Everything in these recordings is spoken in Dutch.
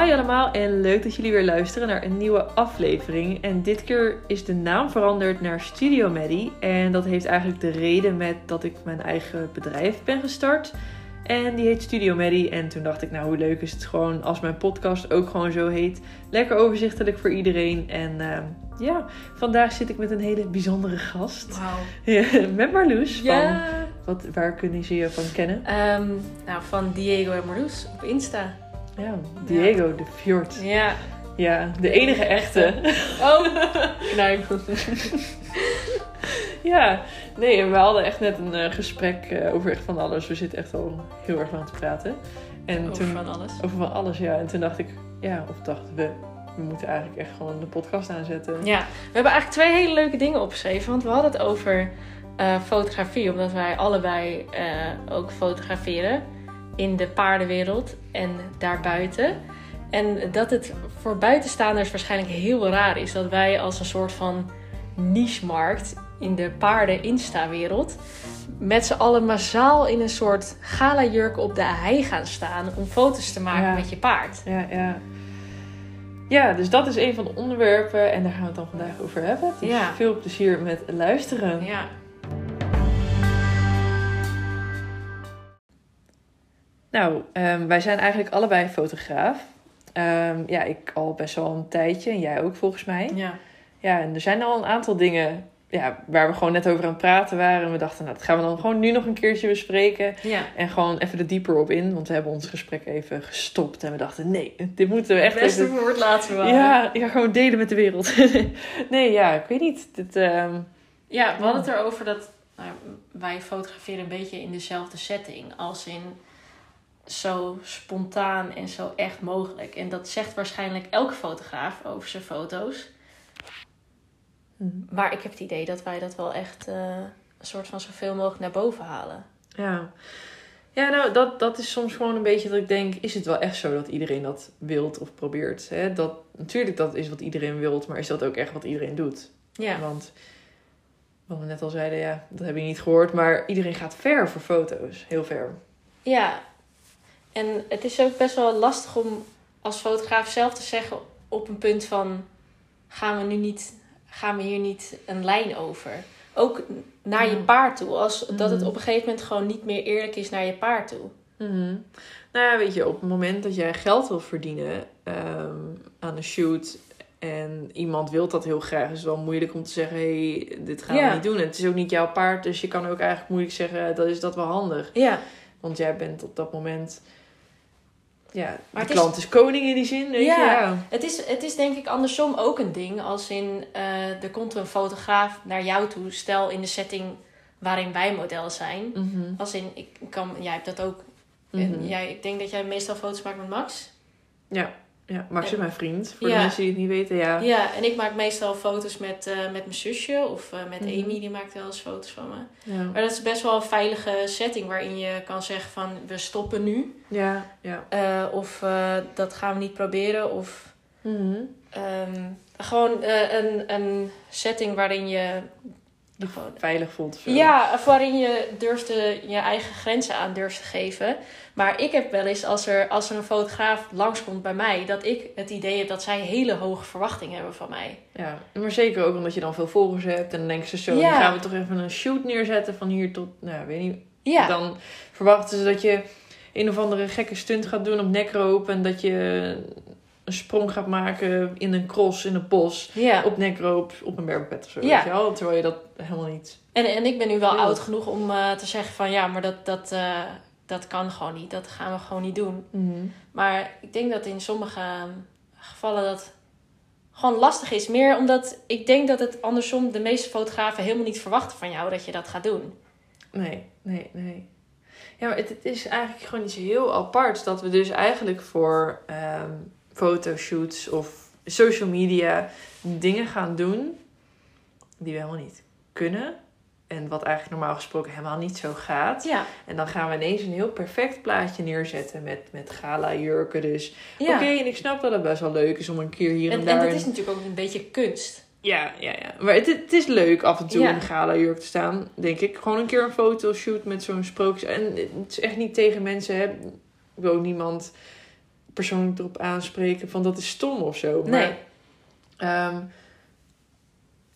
Hoi allemaal en leuk dat jullie weer luisteren naar een nieuwe aflevering. En dit keer is de naam veranderd naar Studio Maddie. En dat heeft eigenlijk de reden met dat ik mijn eigen bedrijf ben gestart. En die heet Studio Maddie. En toen dacht ik, nou hoe leuk is het gewoon als mijn podcast ook gewoon zo heet. Lekker overzichtelijk voor iedereen. En uh, ja, vandaag zit ik met een hele bijzondere gast. Wauw. Met Marloes. Ja. Van, wat, waar kunnen ze je van kennen? Um, nou, van Diego en Marloes op Insta. Ja, Diego de Fjord. Ja. Ja, de enige echte. Oh, nee. ja, nee, en we hadden echt net een uh, gesprek uh, over echt van alles. We zitten echt al heel erg aan te praten. En over toen, van alles? Over van alles, ja. En toen dacht ik, ja, of dachten we, we moeten eigenlijk echt gewoon de podcast aanzetten. Ja, we hebben eigenlijk twee hele leuke dingen opgeschreven. Want we hadden het over uh, fotografie, omdat wij allebei ook fotograferen in de paardenwereld en daarbuiten. En dat het voor buitenstaanders waarschijnlijk heel raar is dat wij als een soort van niche-markt in de paarden-insta-wereld met z'n allen massaal in een soort gala-jurk op de hei gaan staan om foto's te maken Ja. met je paard. Ja, ja. Ja, dus dat is een van de onderwerpen en daar gaan we het dan vandaag over hebben. Dus Ja. veel plezier met luisteren. Ja. Nou, ehm, wij zijn eigenlijk allebei fotograaf. Ehm, ja, ik al best wel een tijdje en jij ook volgens mij. Ja. Ja, en er zijn al een aantal dingen ja, waar we gewoon net over aan het praten waren. En we dachten, nou, dat gaan we dan gewoon nu nog een keertje bespreken. Ja. En gewoon even er dieper op in. Want we hebben ons gesprek even gestopt. En we dachten, nee, dit moeten we echt Het beste even... voor het laatste ja, gewoon delen met de wereld. nee, ja, ik weet niet. Dit, ehm, Ja, we hadden het erover dat nou, wij fotograferen een beetje in dezelfde setting. Als in zo spontaan en zo echt mogelijk. En dat zegt waarschijnlijk elke fotograaf over zijn foto's. Maar ik heb het idee dat wij dat wel echt eh, een soort van zoveel mogelijk naar boven halen. Ja, ja nou, dat, dat is soms gewoon een beetje dat ik denk... is het wel echt zo dat iedereen dat wilt of probeert? Hè? Dat, natuurlijk, dat is wat iedereen wilt... maar is dat ook echt wat iedereen doet? Ja, Want, wat we net al zeiden, ja, dat heb je niet gehoord... maar iedereen gaat ver voor foto's. Heel ver. ja. En het is ook best wel lastig om als fotograaf zelf te zeggen op een punt van... gaan we nu niet, gaan we hier niet een lijn over? Ook naar je Ja. paard toe. Als, Dat het Mhm. op een gegeven moment gewoon niet meer eerlijk is naar je paard toe. Mhm. Nou ja, weet je, op het moment dat jij geld wil verdienen ehm, aan een shoot en iemand wil dat heel graag, is het wel moeilijk om te zeggen: hé, hey, dit gaan we niet doen. En het is ook niet jouw paard, dus je kan ook eigenlijk moeilijk zeggen: dat is dat wel handig. Ja, Want jij bent op dat moment, ja, Maar de is- klant is koning in die zin, weet Ja. je? Ja. het is, het is denk ik andersom ook een ding. Als in, eh, er komt een fotograaf naar jou toe. Stel in de setting waarin wij model zijn. Mhm. Als in, ik kan, jij hebt dat ook. Mhm. En jij, ik denk dat jij meestal foto's maakt met Max. ja. Ja, Max is mijn vriend. Voor Ja. de mensen die het niet weten, ja. Ja, en ik maak meestal foto's met, eh, met mijn zusje. Of eh, met Mhm. Amy, die maakt wel eens foto's van me. Ja, Maar dat is best wel een veilige setting waarin je kan zeggen van we stoppen nu. ja. ja. Eh, of dat gaan we niet proberen. Of Mhm. ehm, gewoon een, een setting waarin je. Je gewoon, veilig voelt. zo. ja, of waarin je durft te, je eigen grenzen aan durft te geven. Maar ik heb wel eens, als er, als er een fotograaf langskomt bij mij, dat ik het idee heb dat zij hele hoge verwachtingen hebben van mij. Ja, maar zeker ook omdat je dan veel volgers hebt. En dan denken ze zo, Ja. dan gaan we toch even een shoot neerzetten van hier tot, nou weet niet. Ja, Dan verwachten ze dat je een of andere gekke stunt gaat doen op nekroop. En dat je een sprong gaat maken in een cross in het bos. ja. Op nekroop, op een bergbed of zo. Ja. Weet je wel? Terwijl je dat helemaal niet... En, en ik ben nu wel oud genoeg om eh, te zeggen van ja, maar dat, dat, eh, dat kan gewoon niet. Dat gaan we gewoon niet doen. Maar ik denk dat in sommige gevallen dat gewoon lastig is. Meer omdat ik denk dat het andersom de meeste fotografen helemaal niet verwachten van jou dat je dat gaat doen. Nee, nee, nee. Ja, maar het, het is eigenlijk gewoon iets heel aparts. Dat we dus eigenlijk voor ehm, fotoshoots of social media dingen gaan doen die we helemaal niet kunnen. En wat eigenlijk normaal gesproken helemaal niet zo gaat. Ja, En dan gaan we ineens een heel perfect plaatje neerzetten met, met gala jurken. Dus ja. oké, en ik snap dat het best wel leuk is om een keer hier en, en, daar... en dat is natuurlijk ook een beetje kunst. Ja, ja, ja. Maar het, het is leuk af en toe Ja. in een gala jurk te staan, denk ik. Gewoon een keer een fotoshoot met zo'n sprookjes. En het is echt niet tegen mensen, hè. Ik wil ook niemand persoonlijk erop aanspreken van dat is stom of zo. Maar, Nee. ehm,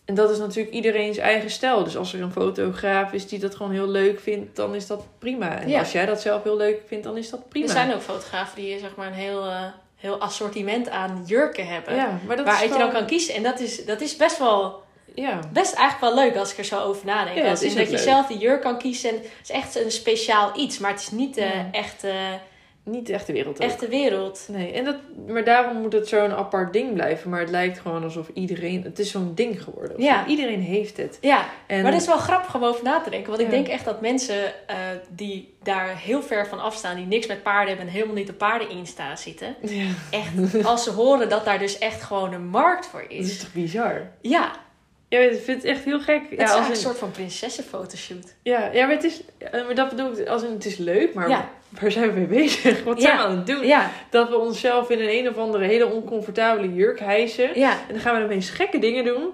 en dat is natuurlijk iedereen's eigen stijl. Dus als er een fotograaf is die dat gewoon heel leuk vindt, dan is dat prima. En Ja. als jij dat zelf heel leuk vindt, dan is dat prima. Er zijn ook fotografen die zeg maar een heel, eh, heel assortiment aan jurken hebben. ja, maar dat waaruit is je dan kan kiezen. En dat is, dat is best wel Ja, best eigenlijk wel leuk als ik er zo over nadenk. Ja, dat is dat je zelf die jurk kan kiezen. En het is echt een speciaal iets. Maar het is niet de Ja. echte, niet de echte wereld. ook. echte wereld. Nee, en dat, maar daarom moet het zo'n apart ding blijven. Maar het lijkt gewoon alsof iedereen... Het is zo'n ding geworden. Ja. zo. Iedereen heeft het. Ja, En, maar dat is wel grappig om over na te denken. Want ik Ja. denk echt dat mensen eh, die daar heel ver van afstaan... die niks met paarden hebben en helemaal niet op paarden Insta zitten... Ja, echt, als ze horen dat daar dus echt gewoon een markt voor dat is is. toch bizar? Ja, Ja, ik vind het echt heel gek. het ja, is als een soort van prinsessenfotoshoot. ja, ja, maar het is... eh, Maar dat bedoel ik, als in, het is leuk, maar Ja. waar zijn we mee bezig? Wat zijn Ja. we aan het doen? Ja, Dat we onszelf in een een of andere hele oncomfortabele jurk hijsen. ja. En dan gaan we ineens gekke dingen doen.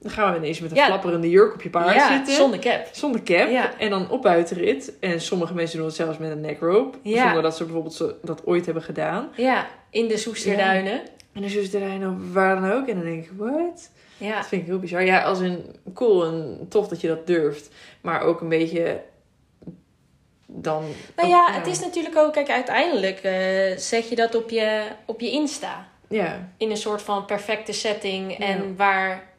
Dan gaan we ineens met een flapperende jurk op je paard zitten. zonder cap. Zonder cap. Ja. En dan op buitenrit. En sommige mensen doen het zelfs met een neckrope. Zonder dat ze bijvoorbeeld dat ooit hebben gedaan. Ja, in de Soesterduinen. En er nou waar dan ook. En dan denk ik, what? Ja. Dat vind ik heel bizar. Ja, als een cool en tof dat je dat durft. Maar ook een beetje dan... Nou ook- ja, het is natuurlijk ook, kijk, uiteindelijk eh, zet je dat op je, op je Insta. Ja, In een soort van perfecte setting. Ja. En waar.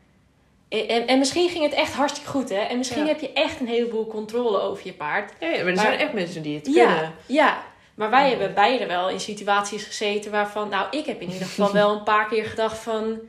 En, en misschien ging het echt hartstikke goed, hè? En misschien heb je echt een heleboel controle over je paard. ja, maar er Maar- zijn echt mensen die het kunnen. Ja, ja. Maar wij hebben beide wel in situaties gezeten waarvan. Nou, ik heb in ieder geval wel een paar keer gedacht van.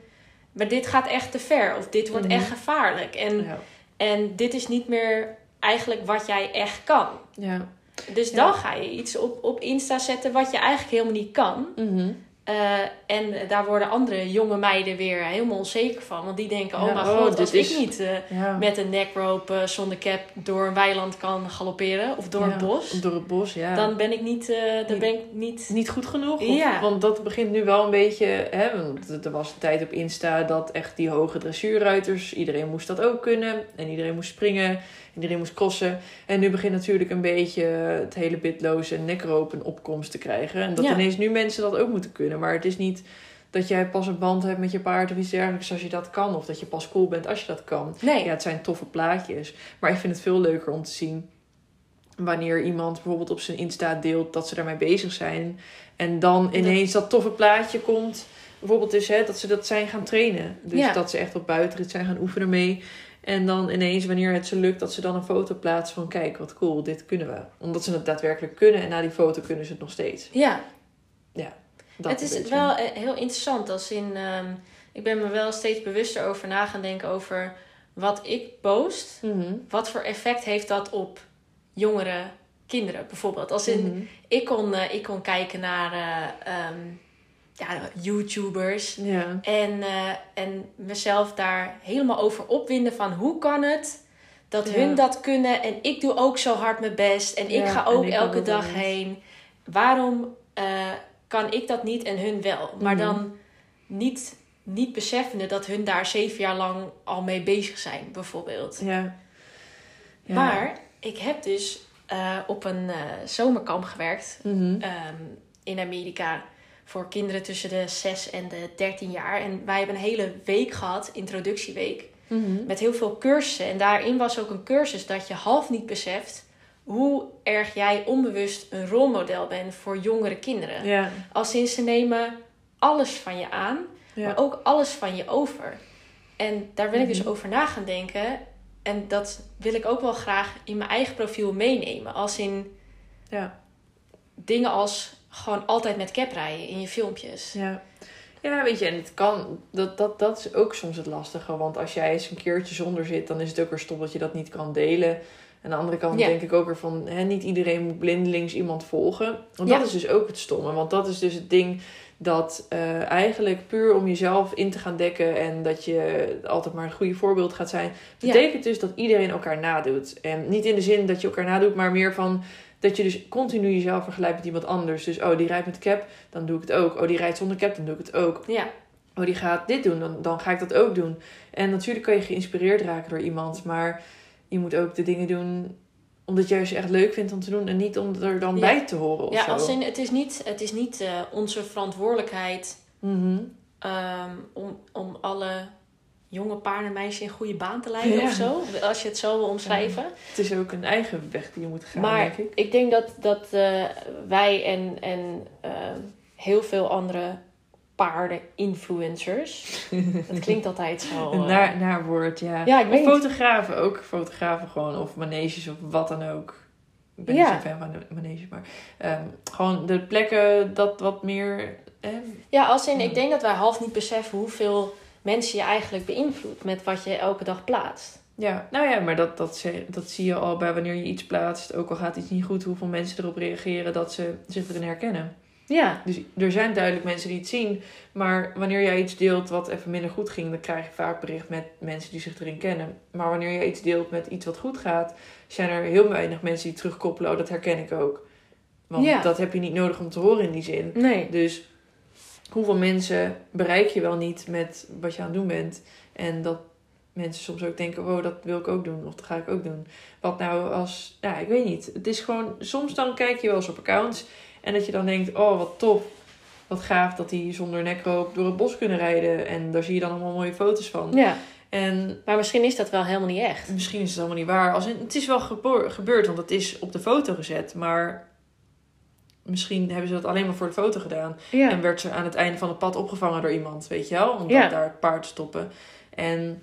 Maar dit gaat echt te ver. Of dit wordt Mhm. echt gevaarlijk. En, Ja. en dit is niet meer eigenlijk wat jij echt kan. ja. Dus dan ga je iets op, op Insta zetten wat je eigenlijk helemaal niet kan. Mhm. Eh, en daar worden andere jonge meiden weer helemaal onzeker van. Want die denken, oh mijn oh, god, als is- ik niet eh, ja. met een neckrope eh, zonder cap door een weiland kan galopperen. Of door Ja, een bos. Door het bos, ja. Dan ben ik niet... dan Niet- ben ik niet... niet goed genoeg. Of-. Want dat begint nu wel een beetje. Hè, want er was een tijd op Insta dat echt die hoge dressuurruiters. Iedereen moest dat ook kunnen. En iedereen moest springen. Iedereen moest crossen. En nu begint natuurlijk een beetje het hele bitloze nekrope een opkomst te krijgen. En dat Ja. ineens nu mensen dat ook moeten kunnen. Maar het is niet dat jij pas een band hebt met je paard of iets dergelijks als je dat kan. Of dat je pas cool bent als je dat kan. Nee. Ja, het zijn toffe plaatjes. Maar ik vind het veel leuker om te zien wanneer iemand bijvoorbeeld op zijn Insta deelt dat ze daarmee bezig zijn. En dan ineens dat toffe plaatje komt. Bijvoorbeeld dus hè, dat ze dat zijn gaan trainen. Dus Ja. dat ze echt op buitenrit zijn gaan oefenen mee. En dan ineens, wanneer het ze lukt, dat ze dan een foto plaatsen van... kijk, wat cool, dit kunnen we. Omdat ze het daadwerkelijk kunnen. En na die foto kunnen ze het nog steeds. Ja, Dat het is wel eh, heel interessant. Als in, ehm, ik ben me wel steeds bewuster over na gaan denken over wat ik post. Mhm. Wat voor effect heeft dat op jongere kinderen bijvoorbeeld? Als in, Mhm. ik, kon, eh, ik kon kijken naar eh, ehm, ja, YouTubers. Ja. En, eh, en mezelf daar helemaal over opwinden van hoe kan het dat Ja. hun dat kunnen en ik doe ook zo hard mijn best en ik ga ook ik elke dag heen. Waarom eh, kan ik dat niet en hun wel? Maar Mhm. dan niet, niet beseffende dat hun daar zeven jaar lang al mee bezig zijn, bijvoorbeeld. Ja. Ja. Maar ik heb dus eh, op een zomerkamp gewerkt Mhm. ehm, in Amerika voor kinderen tussen de 6 en de 13 jaar. En wij hebben een hele week gehad, introductieweek, Mhm. met heel veel cursussen. En daarin was ook een cursus dat je half niet beseft hoe erg jij onbewust een rolmodel bent voor jongere kinderen. Ja. Als sinds ze nemen alles van je aan, Ja. maar ook alles van je over. En daar ben ik dus Mhm. over na gaan denken. En dat wil ik ook wel graag in mijn eigen profiel meenemen. Als in Ja. dingen als gewoon altijd met cap rijden in je filmpjes. Ja. Ja, weet je, en het kan, dat, dat, dat is ook soms het lastige. Want als jij eens een keertje zonder zit, dan is het ook weer stom dat je dat niet kan delen. Aan de andere kant Ja. denk ik ook weer van, hè, niet iedereen moet blindelings iemand volgen. Want Ja. dat is dus ook het stomme. Want dat is dus het ding dat eh, eigenlijk puur om jezelf in te gaan dekken en dat je altijd maar een goede voorbeeld gaat zijn, Ja. betekent dus dat iedereen elkaar nadoet. En niet in de zin dat je elkaar nadoet, maar meer van dat je dus continu jezelf vergelijkt met iemand anders. Dus, oh, die rijdt met cap, dan doe ik het ook. Oh, die rijdt zonder cap, dan doe ik het ook. Ja, Oh, die gaat dit doen, dan, dan ga ik dat ook doen. En natuurlijk kan je geïnspireerd raken door iemand, maar je moet ook de dingen doen omdat je juist echt leuk vindt om te doen en niet om er dan Ja. bij te horen of Ja, zo. als in, het is niet, het is niet eh, onze verantwoordelijkheid Mhm. ehm, om, om alle jonge paarden en meisjes in goede baan te leiden Ja. of zo. Als je het zo wil omschrijven. Het is ook een eigen weg die je moet gaan, maar denk ik. ik denk dat, dat eh, wij en, en ehm, heel veel andere paarden-influencers. dat klinkt altijd zo. Eh, naar, naar woord, ja. Ja, ik weet fotografen ook. Fotografen gewoon. Of maneges of wat dan ook. Ik ben Ja. niet zo'n fan van de. Maar ehm, gewoon de plekken dat wat meer... Eh, Ja, als in, Ja. ik denk dat wij half niet beseffen hoeveel mensen je eigenlijk beïnvloedt met wat je elke dag plaatst. ja, nou ja, maar dat, dat, zie- dat zie je al bij wanneer je iets plaatst. Ook al gaat iets niet goed, hoeveel mensen erop reageren dat ze zich erin herkennen. Ja, Dus er zijn duidelijk mensen die het zien. Maar wanneer jij iets deelt wat even minder goed ging, dan krijg je vaak bericht met mensen die zich erin kennen. Maar wanneer je iets deelt met iets wat goed gaat, zijn er heel weinig mensen die terugkoppelen. Oh, dat herken ik ook. Want Ja. dat heb je niet nodig om te horen in die zin. nee. Dus hoeveel mensen bereik je wel niet met wat je aan het doen bent. En dat mensen soms ook denken, oh, dat wil ik ook doen. Of dat ga ik ook doen. Wat nou als, ja, ik weet niet. Het is gewoon, soms dan kijk je wel eens op accounts. En dat je dan denkt, oh, wat tof. Wat gaaf dat die zonder nekroop door het bos kunnen rijden. En daar zie je dan allemaal mooie foto's van. Ja, En maar misschien is dat wel helemaal niet echt. misschien is het allemaal niet waar. Als in, het is wel gebeurd, want het is op de foto gezet. Maar misschien hebben ze dat alleen maar voor de foto gedaan. Ja, En werd ze aan het einde van het pad opgevangen door iemand, weet je wel? Om Ja. daar het paard te stoppen. En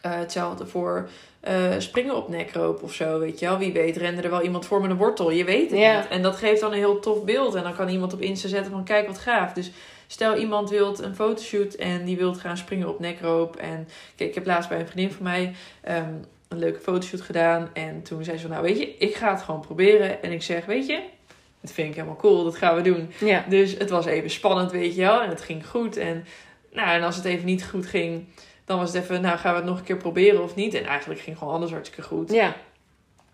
eh, hetzelfde voor eh, springen op nekroop of zo, weet je wel? Wie weet rende er wel iemand voor met een wortel, je weet het Ja. niet. En dat geeft dan een heel tof beeld. En dan kan iemand op Insta zetten van kijk wat gaaf. Dus stel iemand wilt een fotoshoot en die wilt gaan springen op nekroop. En kijk, ik heb laatst bij een vriendin van mij ehm, een leuke fotoshoot gedaan. En toen zei ze van nou weet je, ik ga het gewoon proberen. En ik zeg weet je, dat vind ik helemaal cool, dat gaan we doen. ja. Dus het was even spannend, weet je wel. En het ging goed. En, nou, en als het even niet goed ging, dan was het even, nou gaan we het nog een keer proberen of niet. En eigenlijk ging gewoon alles hartstikke goed. ja.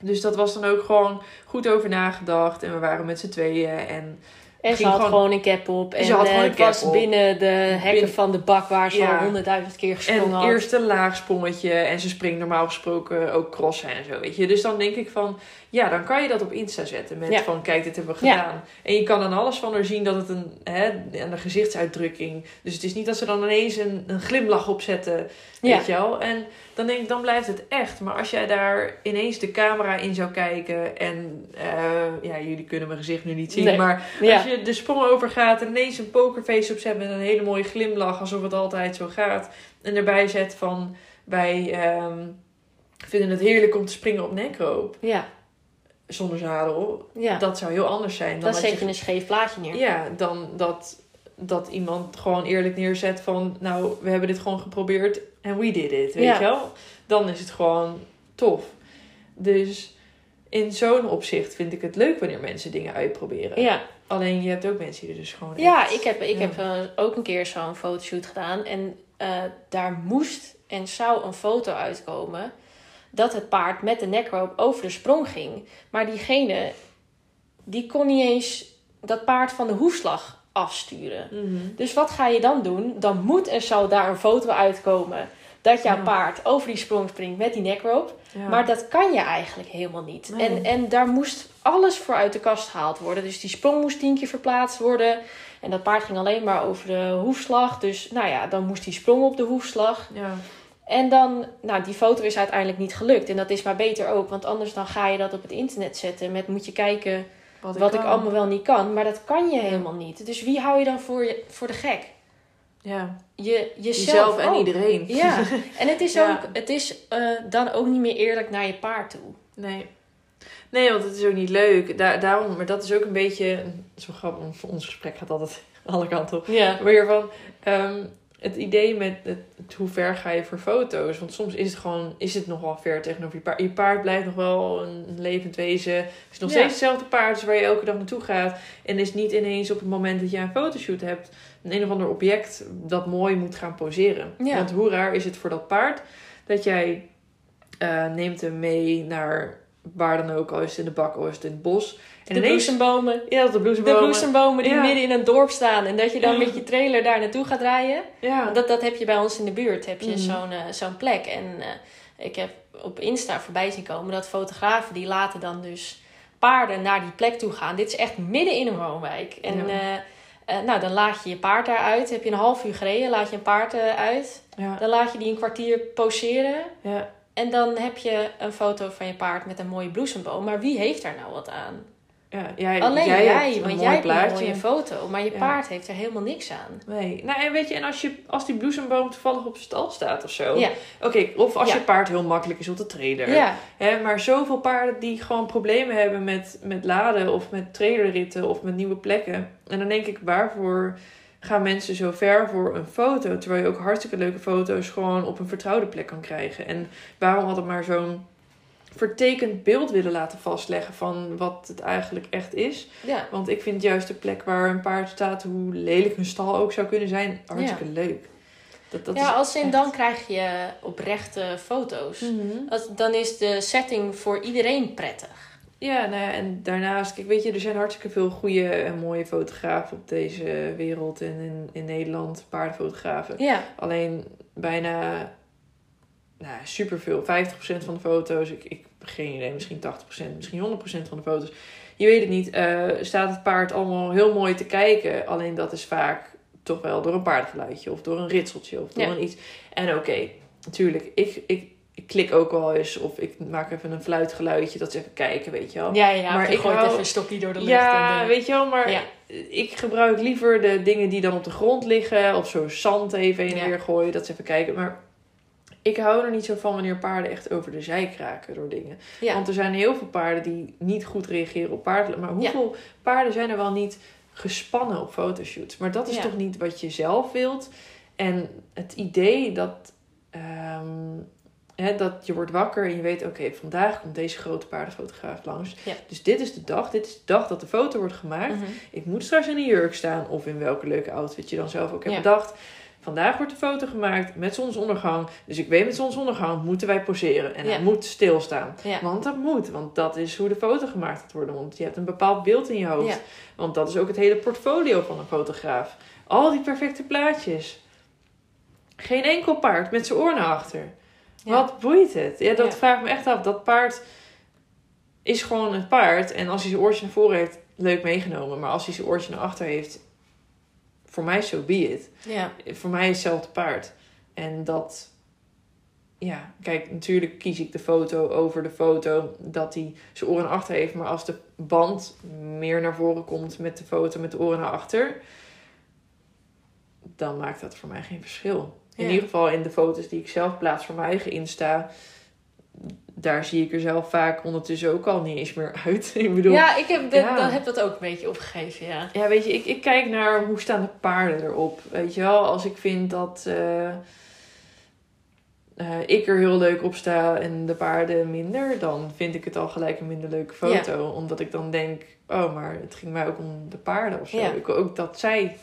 Dus dat was dan ook gewoon goed over nagedacht. En we waren met z'n tweeën. En En ze had gewoon- gewoon een cap op. En Ze had eh, gewoon een het was cap op. binnen de hekken Binnen- van de bak waar ze Ja. al honderdduizend keer gesprongen En had. eerst een laag sprongetje. En ze springt normaal gesproken ook crossen en zo, weet je. Dus dan denk ik van, ja, dan kan je dat op Insta zetten. Met Ja. van, kijk, dit hebben we gedaan. En je kan dan alles van haar zien dat het een, hè, de gezichtsuitdrukking. Dus het is niet dat ze dan ineens een, een glimlach opzetten, Ja. weet je wel. En dan denk ik, dan blijft het echt. Maar als jij daar ineens de camera in zou kijken. En, eh, ja, jullie kunnen mijn gezicht nu niet zien. Nee. Maar als je de sprong overgaat en ineens een pokerface opzet met een hele mooie glimlach, alsof het altijd zo gaat. En erbij zet van wij ehm, vinden het heerlijk om te springen op nekroop Ja, zonder zadel. ja. Dat zou heel anders zijn dan dat zet je, je een scheef plaatje neer. ja, dan dat, dat iemand gewoon eerlijk neerzet van nou, we hebben dit gewoon geprobeerd en we did it, weet Ja. je wel? Dan is het gewoon tof. Dus in zo'n opzicht vind ik het leuk wanneer mensen dingen uitproberen. Ja, Alleen je hebt ook mensen die dus gewoon. ja echt- ik heb, ik Ja. heb eh, ook een keer zo'n fotoshoot gedaan. En eh, daar moest en zou een foto uitkomen dat het paard met de nekroop over de sprong ging. Maar diegene, die kon niet eens dat paard van de hoefslag afsturen. Mhm. Dus wat ga je dan doen? Dan moet en zal daar een foto uitkomen dat jouw Ja. paard over die sprong springt met die nekroop. Ja. Maar dat kan je eigenlijk helemaal niet. Nee. En, en daar moest alles voor uit de kast gehaald worden. Dus die sprong moest tien keer verplaatst worden. En dat paard ging alleen maar over de hoefslag. Dus nou ja, dan moest die sprong op de hoefslag. ja. En dan, nou, die foto is uiteindelijk niet gelukt. En dat is maar beter ook. Want anders dan ga je dat op het internet zetten. Met moet je kijken wat, wat ik allemaal wel niet kan. Maar dat kan je helemaal niet. Dus wie hou je dan voor, je, voor de gek? Ja, Je, jezelf, jezelf en ook. iedereen. Ja, en het is, Ja. ook, het is eh, dan ook niet meer eerlijk naar je paard toe. Nee. Nee, want het is ook niet leuk. Da daarom, maar dat is ook een beetje. Zo grappig, ons gesprek gaat altijd alle kanten op. Ja. Maar hiervan, ehm, het idee met het, het hoe ver ga je voor foto's. Want soms is het gewoon, is het nog wel ver tegenover je paard. Je paard blijft nog wel een, levend wezen. Het is nog Ja. steeds hetzelfde paard als waar je elke dag naartoe gaat. En is niet ineens op het moment dat je een fotoshoot hebt, een een of ander object dat mooi moet gaan poseren. Ja. Want hoe raar is het voor dat paard dat jij eh, neemt hem mee naar waar dan ook, al is het in de bak, al is het in het bos. En De bloesembomen. ja, de De bloesembomen. bloesembomen die Ja. midden in een dorp staan. En dat je dan Ja. met je trailer daar naartoe gaat rijden. Ja. Dat, dat heb je bij ons in de buurt. Heb je Mhm. zo'n eh, zo'n plek. En eh, Ik heb op Insta voorbij zien komen dat fotografen die laten dan dus paarden naar die plek toe gaan. Dit is echt midden in een woonwijk. En eh, nou, dan laat je je paard daaruit. Heb je een half uur gereden, laat je een paard uit. Ja, Dan laat je die een kwartier poseren. ja, En dan heb je een foto van je paard met een mooie bloesemboom. Maar wie heeft daar nou wat aan? ja. Jij, Alleen jij, want jij hebt een plaatje. mooie foto. Maar je Ja. paard heeft er helemaal niks aan. Nee. Nou, en weet je, en als, je, als die bloesemboom toevallig op stal staat of zo. Ja, Oké, of als je paard heel makkelijk is op de trailer. ja, Hè, maar zoveel paarden die gewoon problemen hebben met, met laden of met trailerritten of met nieuwe plekken. En dan denk ik, waarvoor gaan mensen zo ver voor een foto? Terwijl je ook hartstikke leuke foto's gewoon op een vertrouwde plek kan krijgen. En waarom altijd maar zo'n vertekend beeld willen laten vastleggen van wat het eigenlijk echt is? ja. Want ik vind juist de plek waar een paard staat, hoe lelijk een stal ook zou kunnen zijn, hartstikke leuk. Dat, dat ja, als in echt- dan krijg je oprechte foto's. Mhm. Dan is de setting voor iedereen prettig. Ja, nou ja, en daarnaast, kijk, weet je, er zijn hartstikke veel goede en mooie fotografen op deze wereld en in, in Nederland, paardenfotografen. Ja, Alleen bijna, nou, superveel, 50% van de foto's, ik, ik geen idee, misschien 80%, misschien 100% van de foto's. Je weet het niet, eh, staat het paard allemaal heel mooi te kijken. Alleen dat is vaak toch wel door een paardgeluidje of door een ritseltje of door Ja. een iets. En oké, natuurlijk, ik, ik, ik klik ook wel eens of ik maak even een fluitgeluidje, dat ze even kijken, weet je wel. ja, ja. Maar ik gooi hou- even een stokje door de lucht. Ja, en de- weet je wel, maar Ja. ik gebruik liever de dingen die dan op de grond liggen. Of zo zand even heen en Ja. weer gooien, dat ze even kijken. Maar ik hou er niet zo van wanneer paarden echt over de zij kraken door dingen. ja. Want er zijn heel veel paarden die niet goed reageren op paarden. Maar hoeveel paarden zijn er wel niet gespannen op fotoshoots? Maar dat is toch niet wat je zelf wilt? En het idee dat... ehm, Hè, dat je wordt wakker en je weet, oké, vandaag komt deze grote paardenfotograaf langs. Ja. Dus dit is de dag, dit is de dag dat de foto wordt gemaakt. Mhm. Ik moet straks in een jurk staan of in welke leuke outfit je dan zelf ook hebt Ja. bedacht. Vandaag wordt de foto gemaakt met zonsondergang. Dus ik weet met zonsondergang moeten wij poseren. En Ja. hij moet stilstaan. Want dat moet. Want dat is hoe de foto gemaakt gaat worden. Want je hebt een bepaald beeld in je hoofd. Want dat is ook het hele portfolio van een fotograaf. Al die perfecte plaatjes. Geen enkel paard met zijn oor naar achter. Ja. Wat boeit het? Ja, dat Ja. vraagt me echt af. Dat paard is gewoon een paard. En als hij zijn oortje naar voren heeft, leuk meegenomen. Maar als hij zijn oortje naar achter heeft, voor mij so be it. ja. Voor mij is hetzelfde paard. En dat, ja, kijk, natuurlijk kies ik de foto over de foto dat hij zijn oren naar achter heeft. Maar als de band meer naar voren komt met de foto met de oren naar achter, dan maakt dat voor mij geen verschil. In Ja. ieder geval in de foto's die ik zelf plaats voor mijn eigen Insta. Daar zie ik er zelf vaak ondertussen ook al niet eens meer uit. ik bedoel, ja, ik heb, Ja. dan heb dat ook een beetje opgegeven, ja. ja, weet je, ik, ik kijk naar hoe staan de paarden erop. Weet je wel, als ik vind dat eh, eh, ik er heel leuk op sta en de paarden minder, dan vind ik het al gelijk een minder leuke foto. Omdat ik dan denk, oh, maar het ging mij ook om de paarden of zo. Ja. Ik wil ook dat zij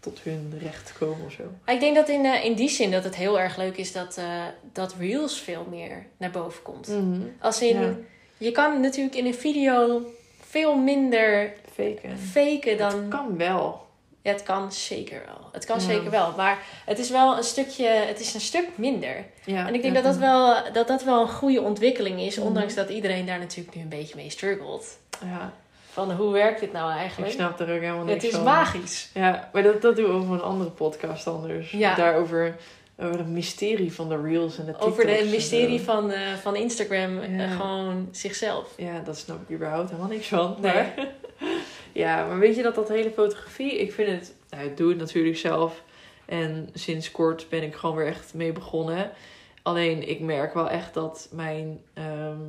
tot hun recht komen of zo. Ik denk dat in, eh, in die zin dat het heel erg leuk is dat, eh, dat Reels veel meer naar boven komt. Mhm. Als in, Ja. je kan natuurlijk in een video veel minder Faken. faken dan... Het kan wel. Ja, het kan zeker wel. Het kan Ja. zeker wel. Maar het is wel een stukje, het is een stuk minder. Ja, En ik denk ja. dat, dat, wel, dat dat wel een goede ontwikkeling is. Mhm. Ondanks dat iedereen daar natuurlijk nu een beetje mee struggelt. Ja, Van hoe werkt dit nou ik eigenlijk? snap er ook helemaal niks Het is van. magisch. Ja, maar dat, dat doen we over een andere podcast anders. Ja. Daarover over het mysterie van de reels en de TikToks. Over de- het mysterie van, eh, van Instagram. eh, Ja. gewoon zichzelf. Ja, dat snap ik überhaupt helemaal niks van. Nee. Maar, ja, maar weet je dat dat hele fotografie... Ik vind het... Nou, ik doe het natuurlijk zelf. En sinds kort ben ik gewoon weer echt mee begonnen. Alleen, ik merk wel echt dat mijn... ehm,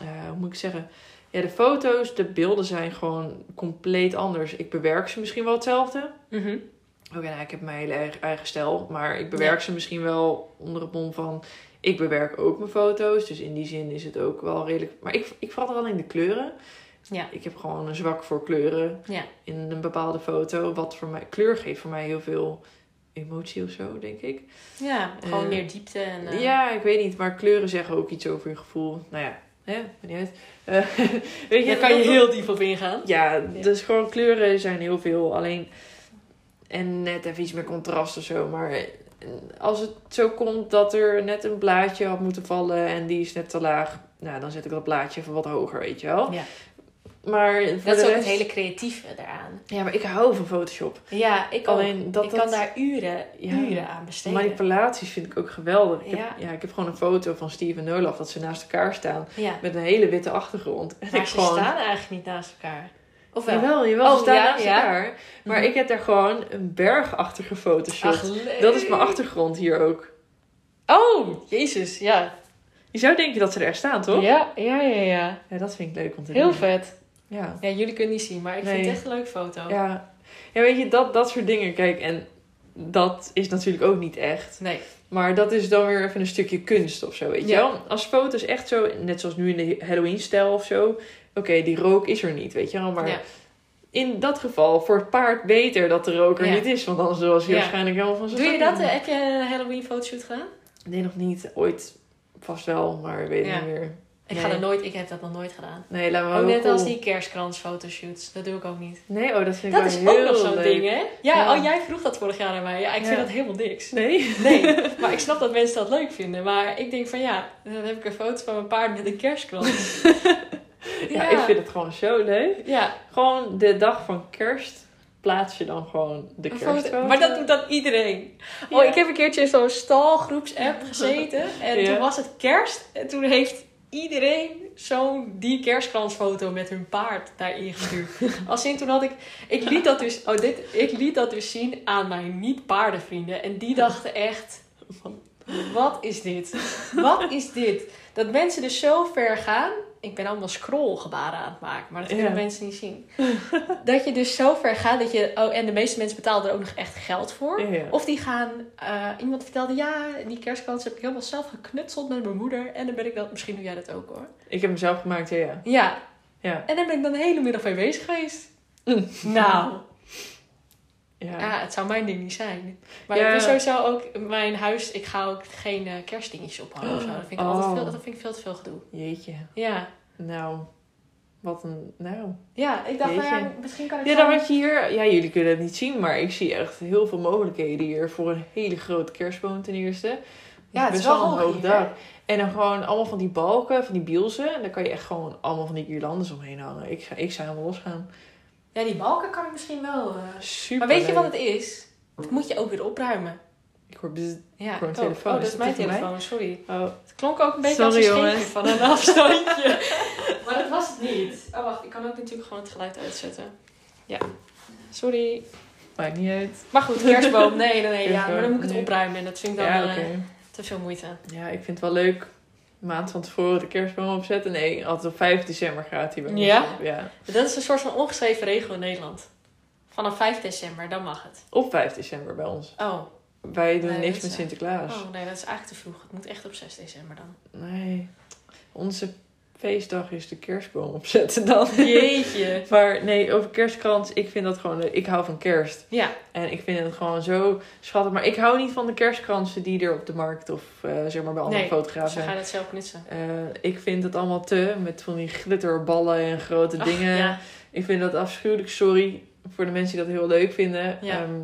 eh, hoe moet ik zeggen... Ja, de foto's, de beelden zijn gewoon compleet anders. Ik bewerk ze misschien wel hetzelfde. Mhm. Oké, nou, ik heb mijn hele eigen, eigen stijl. Maar ik bewerk ze misschien wel onder het mom van... Ik bewerk ook mijn foto's. Dus in die zin is het ook wel redelijk... Maar ik, ik verander alleen de kleuren. Ja. Ik heb gewoon een zwak voor kleuren Ja. in een bepaalde foto. Wat voor mij... Kleur geeft voor mij heel veel emotie of zo, denk ik. Ja, gewoon Eh, meer diepte. En, eh, Ja, ik weet niet. Maar kleuren zeggen ook iets over je gevoel. Nou ja, hè, niet uit. Eh, weet Daar kan je heel diep op ingaan. ja, dus gewoon kleuren zijn heel veel. Alleen. En net even iets meer contrast of zo. Maar als het zo komt dat er net een blaadje had moeten vallen en die is net te laag, nou, dan zet ik dat blaadje even wat hoger, weet je wel. Ja. Maar Dat is ook rest... het hele creatieve eraan. Ja, maar ik hou van Photoshop. Ja, ik ook. Dat ik dat... kan daar uren, Ja. uren aan besteden. Manipulaties vind ik ook geweldig. Ik heb, Ja. ja. ik heb gewoon een foto van Steve en Olaf dat ze naast elkaar staan Ja. met een hele witte achtergrond. En Maar ik ze gewoon... staan eigenlijk niet naast elkaar. Of wel? Jawel, jawel, Oh, ze staan ja, naast ja. elkaar. Maar Mhm. ik heb daar gewoon een berg achter gefotoshopt. Ach, leuk. Dat is mijn achtergrond hier ook. Oh, jezus, ja. Je zou denken dat ze er staan, toch? Ja, ja, ja, ja. Ja, dat vind ik leuk om te Heel doen. vet. Ja. Ja, jullie kunnen niet zien, maar ik vind het echt een leuke foto. Ja. ja, weet je, dat, dat soort dingen. Kijk, en dat is natuurlijk ook niet echt. Nee. Maar dat is dan weer even een stukje kunst of zo, weet je Ja. wel? Als foto's echt zo, net zoals nu in de Halloween-stijl of zo. Oké, die rook is er niet, weet je wel? Maar Ja. in dat geval, voor het paard beter dat de rook er Ja. niet is. Want anders was hij waarschijnlijk helemaal van zijn Doe je dat? eh, Heb je een Halloween fotoshoot gedaan? Nee, nog niet. Ooit vast wel, maar weet ik niet meer. Ik Nee. ga er nooit, ik heb dat nog nooit gedaan. Nee, laat me Ook net als die kerstkrans fotoshoots. Dat doe ik ook niet. Nee, oh, dat vind ik Dat wel is ook heel nog zo'n ding, hè? Ja, Ja. oh, jij vroeg dat vorig jaar aan mij. Ja, ik vind dat helemaal niks. Nee? Nee, maar ik snap dat mensen dat leuk vinden. Maar ik denk van ja, dan heb ik een foto van mijn paard met een kerstkrans. Ja, ik vind het gewoon zo leuk. Ja, Gewoon de dag van kerst plaats je dan gewoon de kerstfoto. foto. Maar dat doet dan iedereen. Oh, ik heb een keertje in zo'n stalgroepsapp gezeten. En toen was het kerst. En toen heeft iedereen zo'n die kerstkransfoto met hun paard daarin gestuurd. Als in toen had ik... Ik liet dat dus, oh, dit, ik liet dat dus zien aan mijn niet-paardenvrienden. En die dachten echt... Van, wat is dit? Wat is dit? Dat mensen dus zo ver gaan... Ik ben allemaal scrollgebaren aan het maken, maar dat kunnen Ja. mensen niet zien. Dat je dus zo ver gaat dat je... Oh, en de meeste mensen betalen er ook nog echt geld voor. Ja. Of die gaan, eh, iemand vertelde, ja, die kerstkans heb ik helemaal zelf geknutseld met mijn moeder. En dan ben ik dat, misschien doe jij dat ook hoor. Ik heb hem zelf gemaakt, ja, ja. Ja, en daar ben ik dan de hele middag mee bezig geweest. Mm. Nou, ja. ja, het zou mijn ding niet zijn. Maar Ja. ik sowieso ook, mijn huis, ik ga ook geen eh, kerstdingetjes ophangen of zo. Dat vind ik, Oh. altijd veel, dat vind ik veel te veel gedoe. Jeetje. Ja, Nou, wat een... Nou... ja ik dacht, nou ja, misschien kan ik Ja, dan had je hier... Ja, jullie kunnen het niet zien, maar ik zie echt heel veel mogelijkheden hier voor een hele grote kerstboom ten eerste. Ja, het is wel een hoog dak. En dan gewoon allemaal van die balken, van die bielsen. En daar kan je echt gewoon allemaal van die guirlandes omheen hangen. Ik, ga, ik zou helemaal losgaan. Ja, die balken kan ik misschien wel. eh. Super Maar weet je wat het is? Dat moet je ook weer opruimen. Ik hoor bzz. Ja, Voor een ik ook. telefoon. Oh, dat Is mijn mij? telefoon, sorry. Oh, Het klonk ook een beetje Sorry, als een van een afstandje. maar dat was het niet. Oh, wacht. Ik kan ook natuurlijk gewoon het geluid uitzetten. Ja. Sorry. maakt niet uit. Maar goed, kerstboom. Nee, nee, nee. Ja, maar dan moet ik het opruimen. En dat vind ik dan Ja, eh, oké. te veel moeite. Ja, ik vind het wel leuk. Maand van tevoren de kerstboom opzetten. Nee, altijd op 5 december gaat hij bij ons Ja? op. Ja, Dat is een soort van ongeschreven regel in Nederland. Vanaf 5 december, dan mag het. op 5 december bij ons. Oh, Wij doen Nee, niks met Sinterklaas. oh nee, dat is eigenlijk te vroeg. Het moet echt op 6 december dan. Nee, onze feestdag is de kerstboom opzetten dan. Jeetje. Maar nee, over kerstkrans, ik vind dat gewoon. Ik hou van kerst. Ja, En ik vind het gewoon zo schattig. Maar ik hou niet van de kerstkransen die er op de markt of eh, zeg maar bij andere Nee, fotografen dus dan zijn. ga je dat zelf knutsen. Eh, ik vind het allemaal te, met van die glitterballen en grote Ach, dingen. Ja. Ik vind dat afschuwelijk, sorry voor de mensen die dat heel leuk vinden. Ja. Ehm,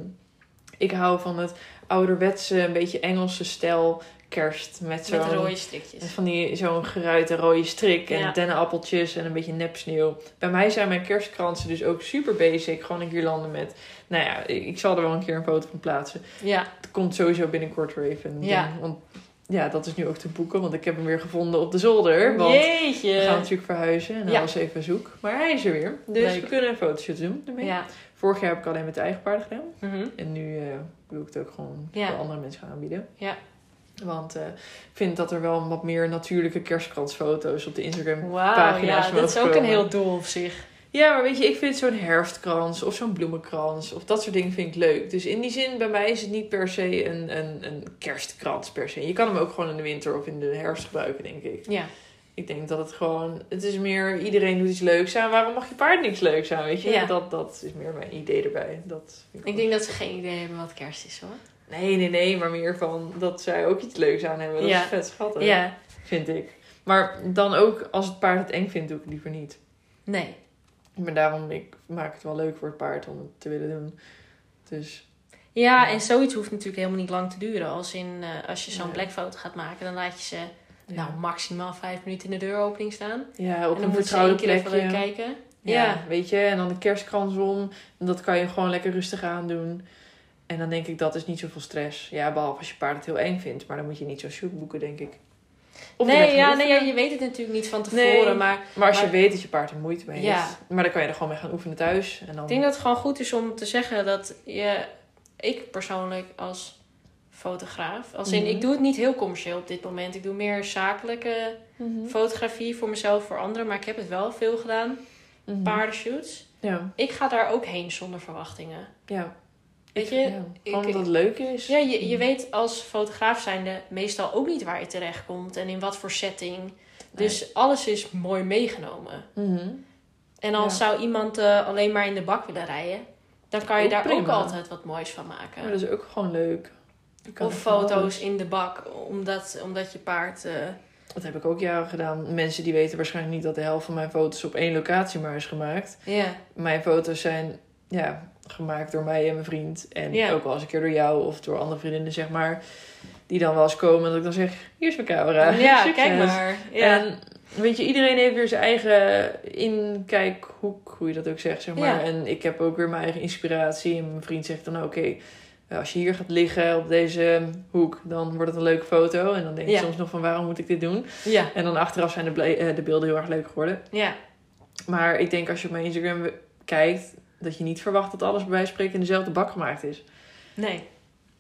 ik hou van het ouderwetse, een beetje Engelse stijl kerst. Met Met zo'n rode met strikjes. van die zo'n geruite rode strik en Ja. dennenappeltjes en een beetje nepsneeuw. Bij mij zijn mijn kerstkransen dus ook super basic. Gewoon een guirlande met, nou ja, ik, zal er wel een keer een foto van plaatsen. Ja, Het komt sowieso binnenkort weer even. Ja. ding, Want ja, dat is nu ook te boeken, want ik heb hem weer gevonden op de zolder. Want Jeetje. we gaan natuurlijk verhuizen en hij Ja. was even zoek. Maar hij is er weer. Dus Leuk. we kunnen een fotoshoot doen ermee. Ja. Vorig jaar heb ik alleen met de eigen paarden gedaan. Mhm. En nu eh, wil ik het ook gewoon voor andere mensen gaan aanbieden. Ja. Want eh, ik vind dat er wel wat meer natuurlijke kerstkransfoto's op de Instagram. Wauw, Pagina's ja, dat is ook een heel doel op zich. Ja, maar weet je, ik vind zo'n herfstkrans of zo'n bloemenkrans of dat soort dingen vind ik leuk. Dus in die zin, bij mij is het niet per se een, een, een kerstkrans per se. Je kan hem ook gewoon in de winter of in de herfst gebruiken, denk ik. Ja. Ik denk dat het gewoon, het is meer, iedereen doet iets leuks aan. Waarom mag je paard niks leuks aan, weet je? Ja. Dat, dat is meer mijn idee erbij. Dat vind Ik denk dat ze geen idee hebben wat kerst is hoor. Nee, nee, nee, maar meer van dat zij ook iets leuks aan hebben. Dat Ja. is vet schattig, Ja. vind ik. Maar dan ook, als het paard het eng vindt, doe ik het liever niet. Nee. Maar daarom, ik maak het wel leuk voor het paard om het te willen doen. Dus, Ja, en zoiets hoeft natuurlijk helemaal niet lang te duren. Als, in, eh, als je zo'n Nee. blackfoto gaat maken, dan laat je ze Ja. nou, maximaal vijf minuten in de deuropening staan. Ja, op en dan een vertrouwde één keer even plekje. kijken. Ja, Ja. weet je, en dan de kerstkrans om. En dat kan je gewoon lekker rustig aandoen. En dan denk ik, dat is niet zoveel stress. Ja, behalve als je paard het heel eng vindt. Maar dan moet je niet zo'n shoot boeken, denk ik. Of nee, ja, nee, ja, je weet het natuurlijk niet van tevoren. Nee. Maar Maar als je weet dat je paard er moeite mee Ja. heeft. Maar dan kan je er gewoon mee gaan oefenen thuis. En dan... ik denk dat het gewoon goed is om te zeggen dat je... Ik persoonlijk als fotograaf... Als in, Mhm. ik doe het niet heel commercieel op dit moment. Ik doe meer zakelijke Mhm. fotografie voor mezelf, voor anderen. Maar ik heb het wel veel gedaan. Mhm. Paardenshoots. Ja, Ik ga daar ook heen zonder verwachtingen. ja. Weet je, Ja, ik- omdat het leuk is. Ja, je, je weet als fotograaf zijnde meestal ook niet waar je terecht komt en in wat voor setting. Dus alles is mooi meegenomen. Mhm. En als Ja. zou iemand eh, alleen maar in de bak willen rijden, dan kan je Ook daar ook altijd wat moois van maken. Maar dat is ook gewoon leuk. Of foto's in de bak, omdat, omdat je paard. eh, Dat heb ik ook jaren gedaan. Mensen die weten waarschijnlijk niet dat de helft van mijn foto's op één locatie maar is gemaakt. ja. Mijn foto's zijn ja, gemaakt door mij en mijn vriend. En Ja. ook wel eens een keer door jou of door andere vriendinnen, zeg maar. Die dan wel eens komen en dat ik dan zeg, hier is mijn camera. ja, Succes. kijk maar. Ja. En weet je, iedereen heeft weer zijn eigen inkijkhoek, hoe je dat ook zegt, zeg maar. Ja. En ik heb ook weer mijn eigen inspiratie. En mijn vriend zegt dan, oké, als je hier gaat liggen op deze hoek, dan wordt het een leuke foto. En dan denk je Ja. soms nog van, waarom moet ik dit doen? ja, En dan achteraf zijn de, eh, de beelden heel erg leuk geworden. ja, Maar ik denk als je op mijn Instagram kijkt, dat je niet verwacht dat alles bij wijze van spreken in dezelfde bak gemaakt is. nee.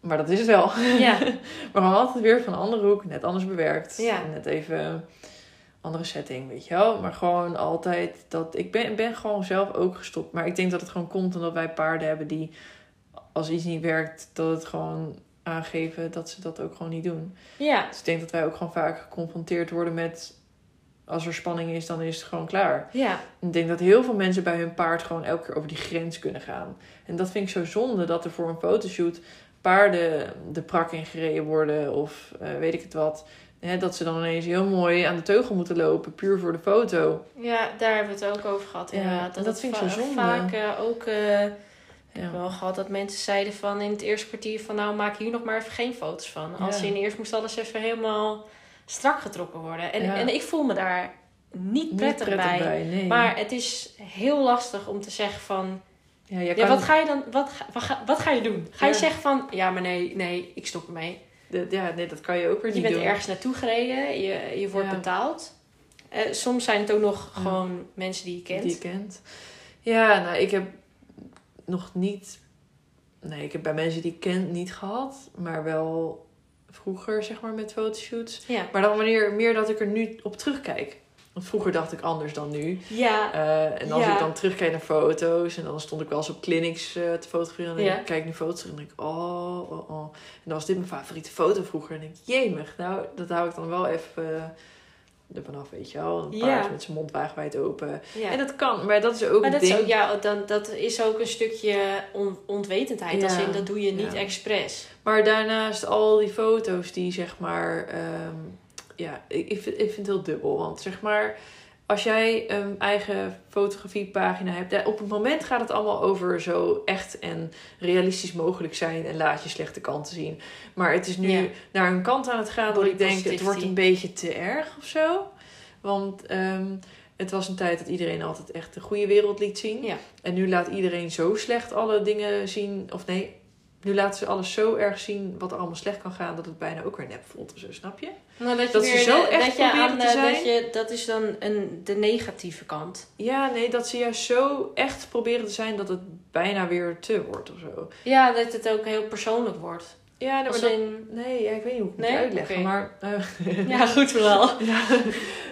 Maar dat is het wel. Ja, Maar gewoon altijd weer van een andere hoek, net anders bewerkt. Ja. Net even andere setting, weet je wel. Maar gewoon altijd dat... Ik ben, ben gewoon zelf ook gestopt. Maar ik denk dat het gewoon komt omdat wij paarden hebben die... Als iets niet werkt, dat het gewoon aangeven dat ze dat ook gewoon niet doen. ja, Dus ik denk dat wij ook gewoon vaak geconfronteerd worden met... Als er spanning is, dan is het gewoon klaar. ja, Ik denk dat heel veel mensen bij hun paard gewoon elke keer over die grens kunnen gaan. En dat vind ik zo zonde dat er voor een fotoshoot paarden de prak in gereden worden of eh, weet ik het wat. Hè, dat ze dan ineens heel mooi aan de teugel moeten lopen, puur voor de foto. ja, daar hebben we het ook over gehad. Ja, dat vind ik zo zonde. Vaak eh, ook. eh, Ik heb wel gehad dat mensen zeiden van in het eerste kwartier van nou maak hier nog maar even geen foto's van. Als Ja. in eerst moest alles even helemaal strak getrokken worden. En, Ja. en ik voel me daar niet Niet prettig, bij. nee. Maar het is heel lastig om te zeggen van ja, ja, wat ga je dan wat, ga- wat, ga, wat ga je doen? Ga je zeggen van ja maar nee, nee, ik stop ermee. ja, nee, dat kan je ook weer Je niet bent doen. ergens naartoe gereden, je, je wordt betaald. Eh, soms zijn het ook nog gewoon mensen die je kent. Die je kent. Ja, nou, ik heb nog niet... Nee, ik heb bij mensen die ik ken niet gehad. Maar wel vroeger, zeg maar, met fotoshoots. Ja. Maar dan wanneer meer dat ik er nu op terugkijk. Want vroeger dacht ik anders dan nu. Ja, Eh, en als Ja. ik dan terugkijk naar foto's en dan stond ik wel eens op clinics eh, te fotograferen. En dan Ja. ik, kijk ik nu foto's en denk ik, oh, oh, oh. En dan was dit mijn favoriete foto vroeger. En denk ik, jemig, nou, dat hou ik dan wel even eh, ervan af, weet je wel. Een Ja. paard met zijn mond wagenwijd open. ja. En dat kan, maar dat is ook Maar een dat is, ding. ook, ja, dan, dat is ook een stukje on- onwetendheid. Ja. Als in, dat doe je niet Ja. expres. Maar daarnaast al die foto's die zeg maar... ehm, ja, ik, ik, vind, ik vind het heel dubbel. Want zeg maar, als jij een eigen fotografiepagina hebt... ja, op het moment gaat het allemaal over zo echt en realistisch mogelijk zijn... en laat je slechte kanten zien. Maar het is nu Ja. naar een kant aan het gaan dat ik denk... het wordt een beetje te erg of zo. Want... ehm, het was een tijd dat iedereen altijd echt de goede wereld liet zien. Ja. En nu laat iedereen zo slecht alle dingen zien. Of nee, nu laten ze alles zo erg zien wat er allemaal slecht kan gaan. Dat het bijna ook weer nep voelt. of Zo, snap je? Nou, dat je Dat ze zo echt dat je proberen aan, te eh, zijn. Dat, je, dat is dan een, de negatieve kant. Ja, nee, dat ze juist zo echt proberen te zijn dat het bijna weer te wordt of zo. Ja, dat het ook heel persoonlijk wordt. Ja, nee, maar Als dat, in, nee ja, ik weet niet hoe ik het Nee? moet uitleggen. Maar eh, ja, goed vooral. Ja.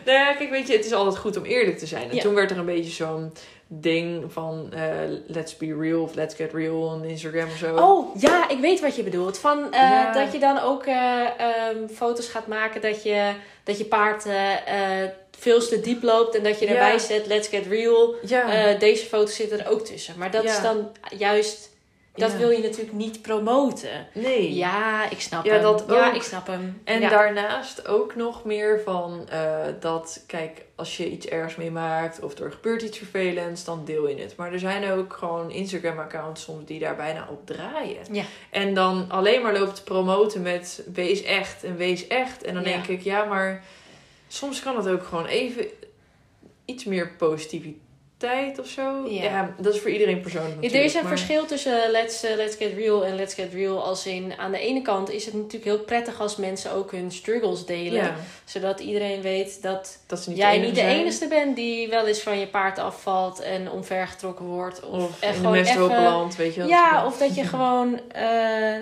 Nou ja, kijk, weet je, het is altijd goed om eerlijk te zijn. En Ja. toen werd er een beetje zo'n ding van eh, let's be real of let's get real on Instagram of zo. Oh, ja, ik weet wat je bedoelt. Van, eh, Ja. Dat je dan ook eh, ehm, foto's gaat maken dat je, dat je paard veel te diep loopt. En dat je Ja. erbij zet, let's get real. ja. Deze foto's zitten er ook tussen. Maar dat is dan juist dat Ja. wil je natuurlijk niet promoten. Nee. Ja, ik snap Ja, hem. dat Ja, ik snap hem. En ja. daarnaast ook nog meer van eh, dat, kijk, als je iets ergs meemaakt of er gebeurt iets vervelends, dan deel je het. Maar er zijn ook gewoon Instagram-accounts soms die daar bijna op draaien. Ja. En dan alleen maar lopen te promoten met wees echt en wees echt. En dan denk ik, ja, maar soms kan het ook gewoon even iets meer positiviteit of zo. Ja. Ja, dat is voor iedereen persoonlijk Ja, er is een maar- verschil tussen let's, eh, let's Get Real en Let's Get Real. Als in, aan de ene kant is het natuurlijk heel prettig als mensen ook hun struggles delen. Ja, Zodat iedereen weet dat dat ze niet jij de enige niet de enige bent die wel eens van je paard afvalt en omvergetrokken wordt. Of, Of en in de gewoon even- belandt, weet je wel. Ja, of dat je gewoon eh,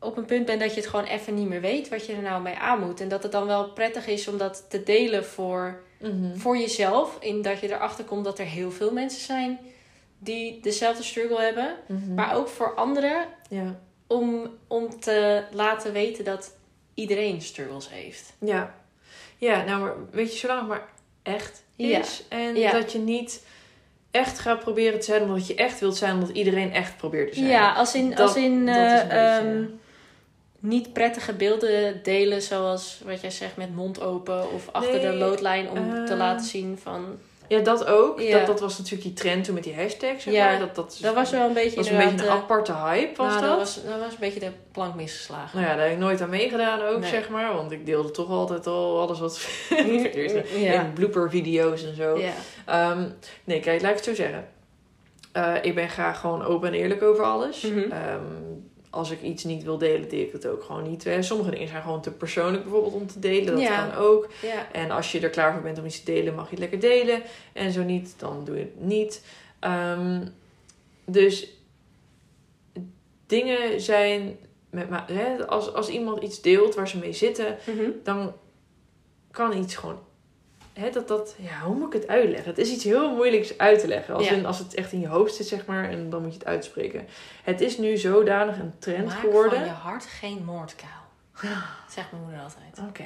op een punt bent dat je het gewoon even niet meer weet wat je er nou mee aan moet. En dat het dan wel prettig is om dat te delen voor, Mhm. voor jezelf. In dat je erachter komt dat er heel veel mensen zijn die dezelfde struggle hebben. Mhm. Maar ook voor anderen Ja. om, om te laten weten dat iedereen struggles heeft. Ja. Ja, nou, maar weet je, zolang het maar echt Ja. is. En Ja. dat je niet echt gaat proberen te zijn omdat je echt wilt zijn, omdat iedereen echt probeert te zijn. Ja, als in, Dat- als in dat is een beetje- niet prettige beelden delen, zoals wat jij zegt met mond open of achter de loodlijn om te eh, laten zien van. Ja, dat ook. Ja. Dat, dat was natuurlijk die trend toen met die hashtags. Zeg Ja, maar. Dat, dat, Dat was wel een beetje was een beetje een inderdaad, aparte hype, eh, was nou, dat? dat was, dat was een beetje de plank misgeslagen. Nou ja, daar heb ik nooit aan meegedaan ook, Nee. zeg maar. Want ik deelde toch altijd al alles wat... ja. In blooper video's en zo. Ja. Ehm, nee, kijk, laat ik het zo zeggen. Eh, ik ben graag gewoon open en eerlijk over alles. Mhm. Ehm, als ik iets niet wil delen, deel ik het ook gewoon niet. Eh, sommige dingen zijn gewoon te persoonlijk bijvoorbeeld om te delen. Dat Ja. kan ook. ja. En als je er klaar voor bent om iets te delen, mag je het lekker delen. En zo niet, dan doe je het niet. Ehm, dus dingen zijn... Met, hè, als, als iemand iets deelt waar ze mee zitten, Mhm. dan kan iets gewoon. Hè, dat, dat, ja, hoe moet ik het uitleggen? Het is iets heel moeilijks uit te leggen. Als, Ja. in, als het echt in je hoofd zit, zeg maar, en dan moet je het uitspreken. Het is nu zodanig een trend Maak geworden. van je hart geen moordkuil. Zegt mijn moeder altijd. Oké.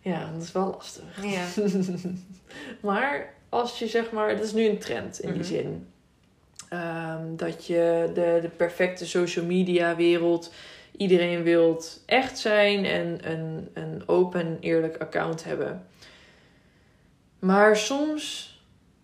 Ja, dat is wel lastig. Ja. Maar als je zeg maar, dat is nu een trend in die Mhm. zin. Ehm, dat je de, de perfecte social media wereld, iedereen wilt echt zijn en een, een open, eerlijk account hebben. Maar soms,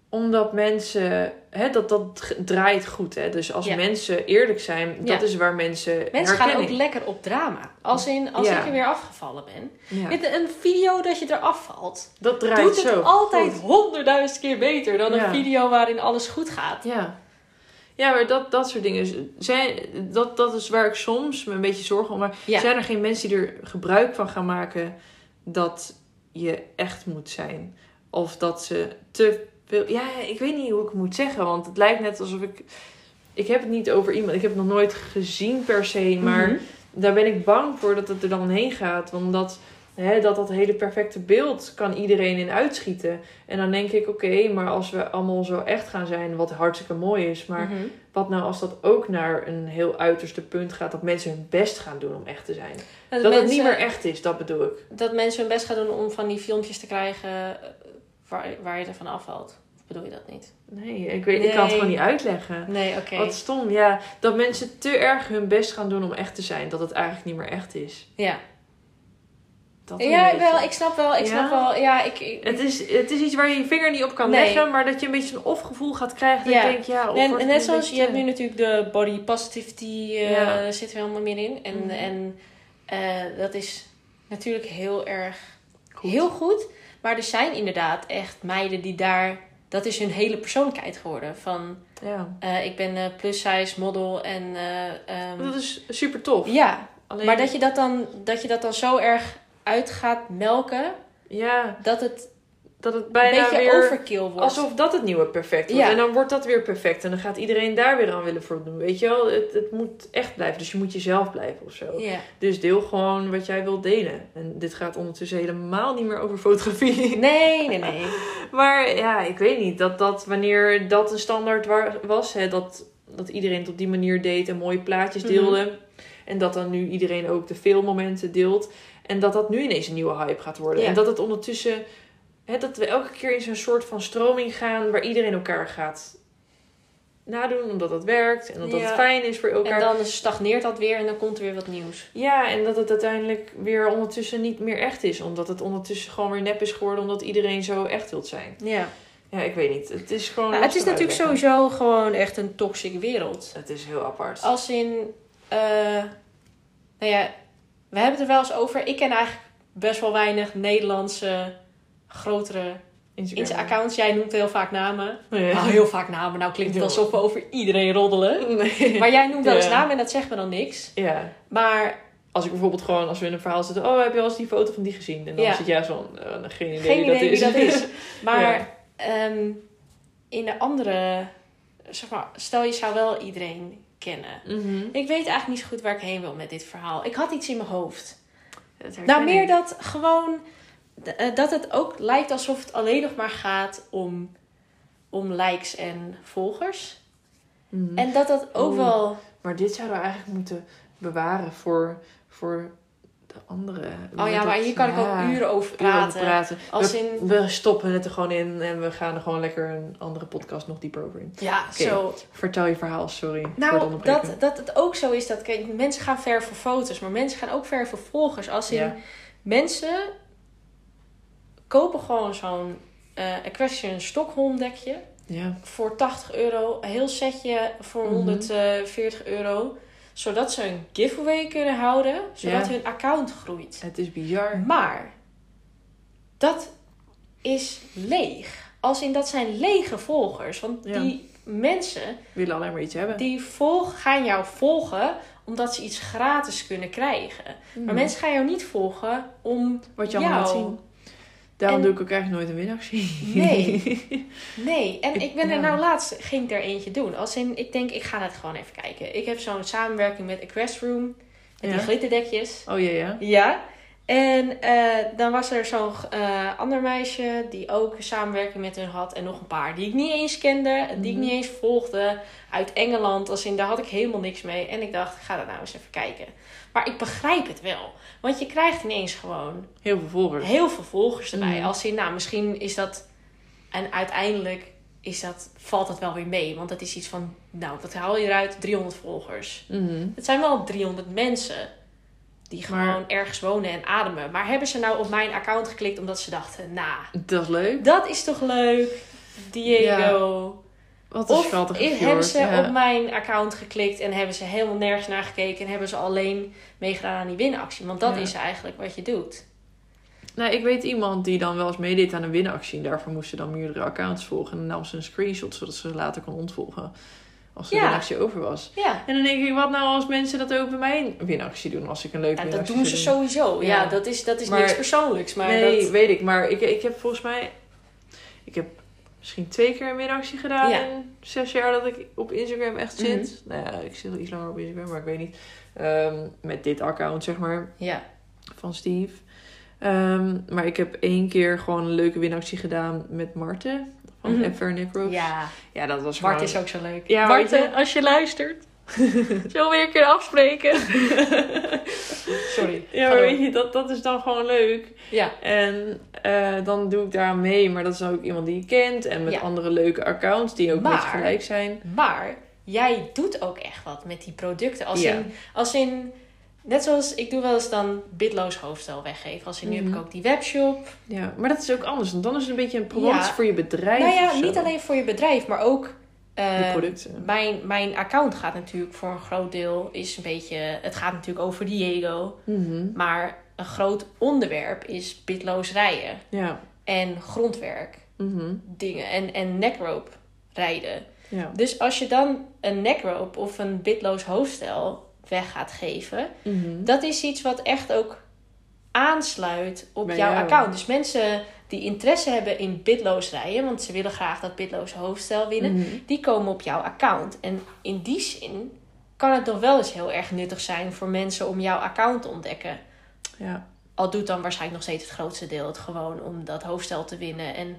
omdat mensen, hè, dat, dat draait goed. Hè? Dus als Ja. mensen eerlijk zijn, dat Ja. is waar mensen. Mensen gaan ook lekker op drama. Als in, als Ja. ik er weer afgevallen ben. Dit- Een video dat je eraf valt, dat draait doet het zo. altijd honderdduizend keer beter dan een video waarin alles goed gaat. Ja. Ja, maar dat, dat soort dingen. Zijn, dat, dat is waar ik soms me een beetje zorgen om. Maar zijn er geen mensen die er gebruik van gaan maken dat je echt moet zijn? Of dat ze te veel. Ja, ik weet niet hoe ik het moet zeggen. Want het lijkt net alsof ik. Ik heb het niet over iemand. Ik heb het nog nooit gezien per se. Maar Mhm. daar ben ik bang voor dat het er dan heen gaat. Want dat, hè, dat, dat hele perfecte beeld kan iedereen in uitschieten. En dan denk ik, oké, maar als we allemaal zo echt gaan zijn, wat hartstikke mooi is. Maar Mhm. wat nou als dat ook naar een heel uiterste punt gaat, dat mensen hun best gaan doen om echt te zijn? Dat, Dat het niet meer echt is, dat bedoel ik. dat mensen hun best gaan doen om van die filmpjes te krijgen waar, waar je ervan afvalt. Of bedoel je dat niet? Nee, ik, weet, ik kan het gewoon niet uitleggen. Nee, oké. Wat stom, ja. Dat mensen te erg hun best gaan doen om echt te zijn, dat het eigenlijk niet meer echt is. Ja, Dat ja beetje. wel, ik snap wel. Ik Ja? snap wel. Ja, ik, ik- Het is, het is iets waar je je vinger niet op kan Nee. leggen, maar dat je een beetje een of-gevoel gaat krijgen. Dat Ja. je denkt, ja, of En, en net zoals je hebt nu natuurlijk de body positivity eh Ja. zit er helemaal meer in. En, Mhm. en eh, dat is natuurlijk heel erg Goed. heel goed. Maar er zijn inderdaad echt meiden die daar. Dat is hun hele persoonlijkheid geworden. Van Ja. eh, ik ben eh plus size model en. eh, ehm, Dat is super tof. ja, Alleen, maar dat je dat, dan, dat je dat dan zo erg uit gaat melken. ja, Dat het dat het een bijna beetje weer... overkill wordt. Alsof dat het nieuwe perfect wordt. Ja. En dan wordt dat weer perfect. En dan gaat iedereen daar weer aan willen voldoen. Weet je wel? Het, het moet echt blijven. Dus je moet jezelf blijven of zo. Ja. Dus deel gewoon wat jij wilt delen. En dit gaat ondertussen helemaal niet meer over fotografie. Nee, nee, nee. Maar ja, ik weet niet. Dat, dat wanneer dat een standaard wa- was. Hè, dat, dat iedereen het op die manier deed en mooie plaatjes Mhm. deelde. En dat dan nu iedereen ook de filmmomenten deelt. En dat dat nu ineens een nieuwe hype gaat worden. Ja. En dat het ondertussen... Hè, dat we elke keer in zo'n soort van stroming gaan... waar iedereen elkaar gaat nadoen omdat dat werkt en omdat Ja. het fijn is voor elkaar. En dan stagneert dat weer en dan komt er weer wat nieuws. Ja, en dat het uiteindelijk weer ondertussen niet meer echt is. Omdat het ondertussen gewoon weer nep is geworden omdat iedereen zo echt wilt zijn. Ja. Ja, ik weet niet. Het is gewoon. Nou, het is natuurlijk sowieso gewoon echt een toxic wereld. Het is heel apart. Als in, eh, nou ja, we hebben het er wel eens over. Ik ken eigenlijk best wel weinig Nederlandse grotere Insta-accounts. Jij noemt heel vaak namen. Ja. Nou, heel vaak namen. Nou klinkt het alsof we over iedereen roddelen. Nee. Maar jij noemt wel eens Ja. namen en dat zegt me dan niks. Ja. Maar Als ik bijvoorbeeld gewoon, als we in een verhaal zitten, oh, heb je al eens die foto van die gezien? En dan Ja. zit jij zo van, eh, geen idee geen wie dat is. dat is. Maar ehm, in de andere, zeg maar, stel je zou wel iedereen kennen. Mhm. Ik weet eigenlijk niet zo goed waar ik heen wil met dit verhaal. Ik had iets in mijn hoofd. Nou, meer dat gewoon dat het ook lijkt alsof het alleen nog maar gaat om, om likes en volgers. Mhm. En dat dat ook Oeh. wel. Maar dit zouden we eigenlijk moeten bewaren voor, voor de andere. Oh ja, Dat- maar hier kan ik ook uren over uren praten. praten. Als we, in- we stoppen het er gewoon in en we gaan er gewoon lekker een andere podcast nog dieper over in. Ja, Oké. zo. Vertel je verhaal, sorry. Nou, dat, dat het ook zo is dat kijk, mensen gaan ver voor foto's, maar mensen gaan ook ver voor volgers. Als in Ja. mensen kopen gewoon zo'n eh Equestrian Stockholm dekje Ja. voor 80 euro, een heel setje voor Mhm. 140 euro, zodat ze een giveaway kunnen houden, zodat Ja. hun account groeit. Het is bizar. Maar dat is leeg. Als in dat zijn lege volgers, want Ja. die mensen willen alleen maar iets hebben. die volg, gaan jou volgen omdat ze iets gratis kunnen krijgen. Maar Mhm. mensen gaan jou niet volgen om Wat je allemaal laat jou. zien. Daarom En- doe ik ook eigenlijk nooit een winactie. Nee. Nee, en Ik- ben er nou laatst, ging ik er eentje doen. Als in, ik denk, ik ga het gewoon even kijken. Ik heb zo'n samenwerking met Equestrium, met Ja. die glitterdekjes. Oh ja, ja. Ja. En eh, dan was er zo'n eh, ander meisje die ook samenwerking met hun had. En nog een paar die ik niet eens kende, die ik Mhm. niet eens volgde. Uit Engeland. Als in, daar had ik helemaal niks mee. En ik dacht, ik ga daar nou eens even kijken. Maar ik begrijp het wel. Want je krijgt ineens gewoon Heel veel volgers. heel veel volgers erbij. Mhm. Als in, nou, misschien is dat... En uiteindelijk is dat, valt dat wel weer mee. Want dat is iets van, nou, wat haal je eruit? 300 volgers. Mhm. Het zijn wel 300 mensen die gewoon Maar- ergens wonen en ademen. Maar hebben ze nou op mijn account geklikt omdat ze dachten, nou, Dat is leuk. dat is toch leuk, Diego. Wat een Of schattige i- fjord. hebben ze ja. op mijn account geklikt en hebben ze helemaal nergens naar gekeken en hebben ze alleen meegedaan aan die winactie. Want dat Ja. is eigenlijk wat je doet. Nou, ik weet iemand die dan wel eens meedeed aan een winactie. En daarvoor moest ze dan meerdere accounts volgen. En dan nam ze een screenshot, zodat ze later kon ontvolgen. Als de Ja. winactie over was. Ja, En dan denk ik, wat nou als mensen dat ook bij mijn winactie doen? Als ik een leuke Ja, dat winactie doen ze sowieso. Ja, Ja. dat is, dat is Maar- niks persoonlijks. Maar nee, dat, weet ik. Maar ik, ik heb volgens mij... Ik heb misschien twee keer een winactie gedaan Ja. in zes jaar dat ik op Instagram echt zit. Nou ja, ik zit al iets langer op Instagram, maar ik weet niet. Ehm, met dit account, zeg maar. ja. van Steve. Ehm, maar ik heb één keer gewoon een leuke winactie gedaan met Marten van Mhm. mm Fair Neck Ropes. ja, ja, dat was Bart gewoon... is ook zo leuk. Ja, je- als je luistert. Zullen we weer een keer afspreken? Sorry. Ja, maar weet je, dat, dat is dan gewoon leuk. Ja, En eh, dan doe ik daar mee. Maar dat is dan ook iemand die je kent. En met Ja. andere leuke accounts die ook Maar- niet gelijk zijn. maar jij doet ook echt wat met die producten. Als, Ja. in, als in, net zoals ik doe wel eens dan bitloos hoofdstel weggeven. Als in, nu heb Mhm. ik ook die webshop. Ja, maar dat is ook anders. Want dan is het een beetje een promotie Ja. voor je bedrijf. nou ja, zo. niet alleen voor je bedrijf, maar ook... eh, producten. mijn, mijn account gaat natuurlijk voor een groot deel is een beetje... Het gaat natuurlijk over Diego. Mhm. Maar een groot onderwerp is bitloos rijden. Ja. En grondwerk Mhm. dingen. En, en neckrope rijden. Ja. Dus als je dan een neckrope of een bitloos hoofdstel weg gaat geven... Mhm. Dat is iets wat echt ook aansluit op Bij jouw jou. account. Dus mensen die interesse hebben in bitloos rijden... want ze willen graag dat bitloos hoofdstel winnen... Mhm. die komen op jouw account. En in die zin kan het nog wel eens heel erg nuttig zijn... voor mensen om jouw account te ontdekken. Ja. Al doet dan waarschijnlijk nog steeds het grootste deel het gewoon om dat hoofdstel te winnen. En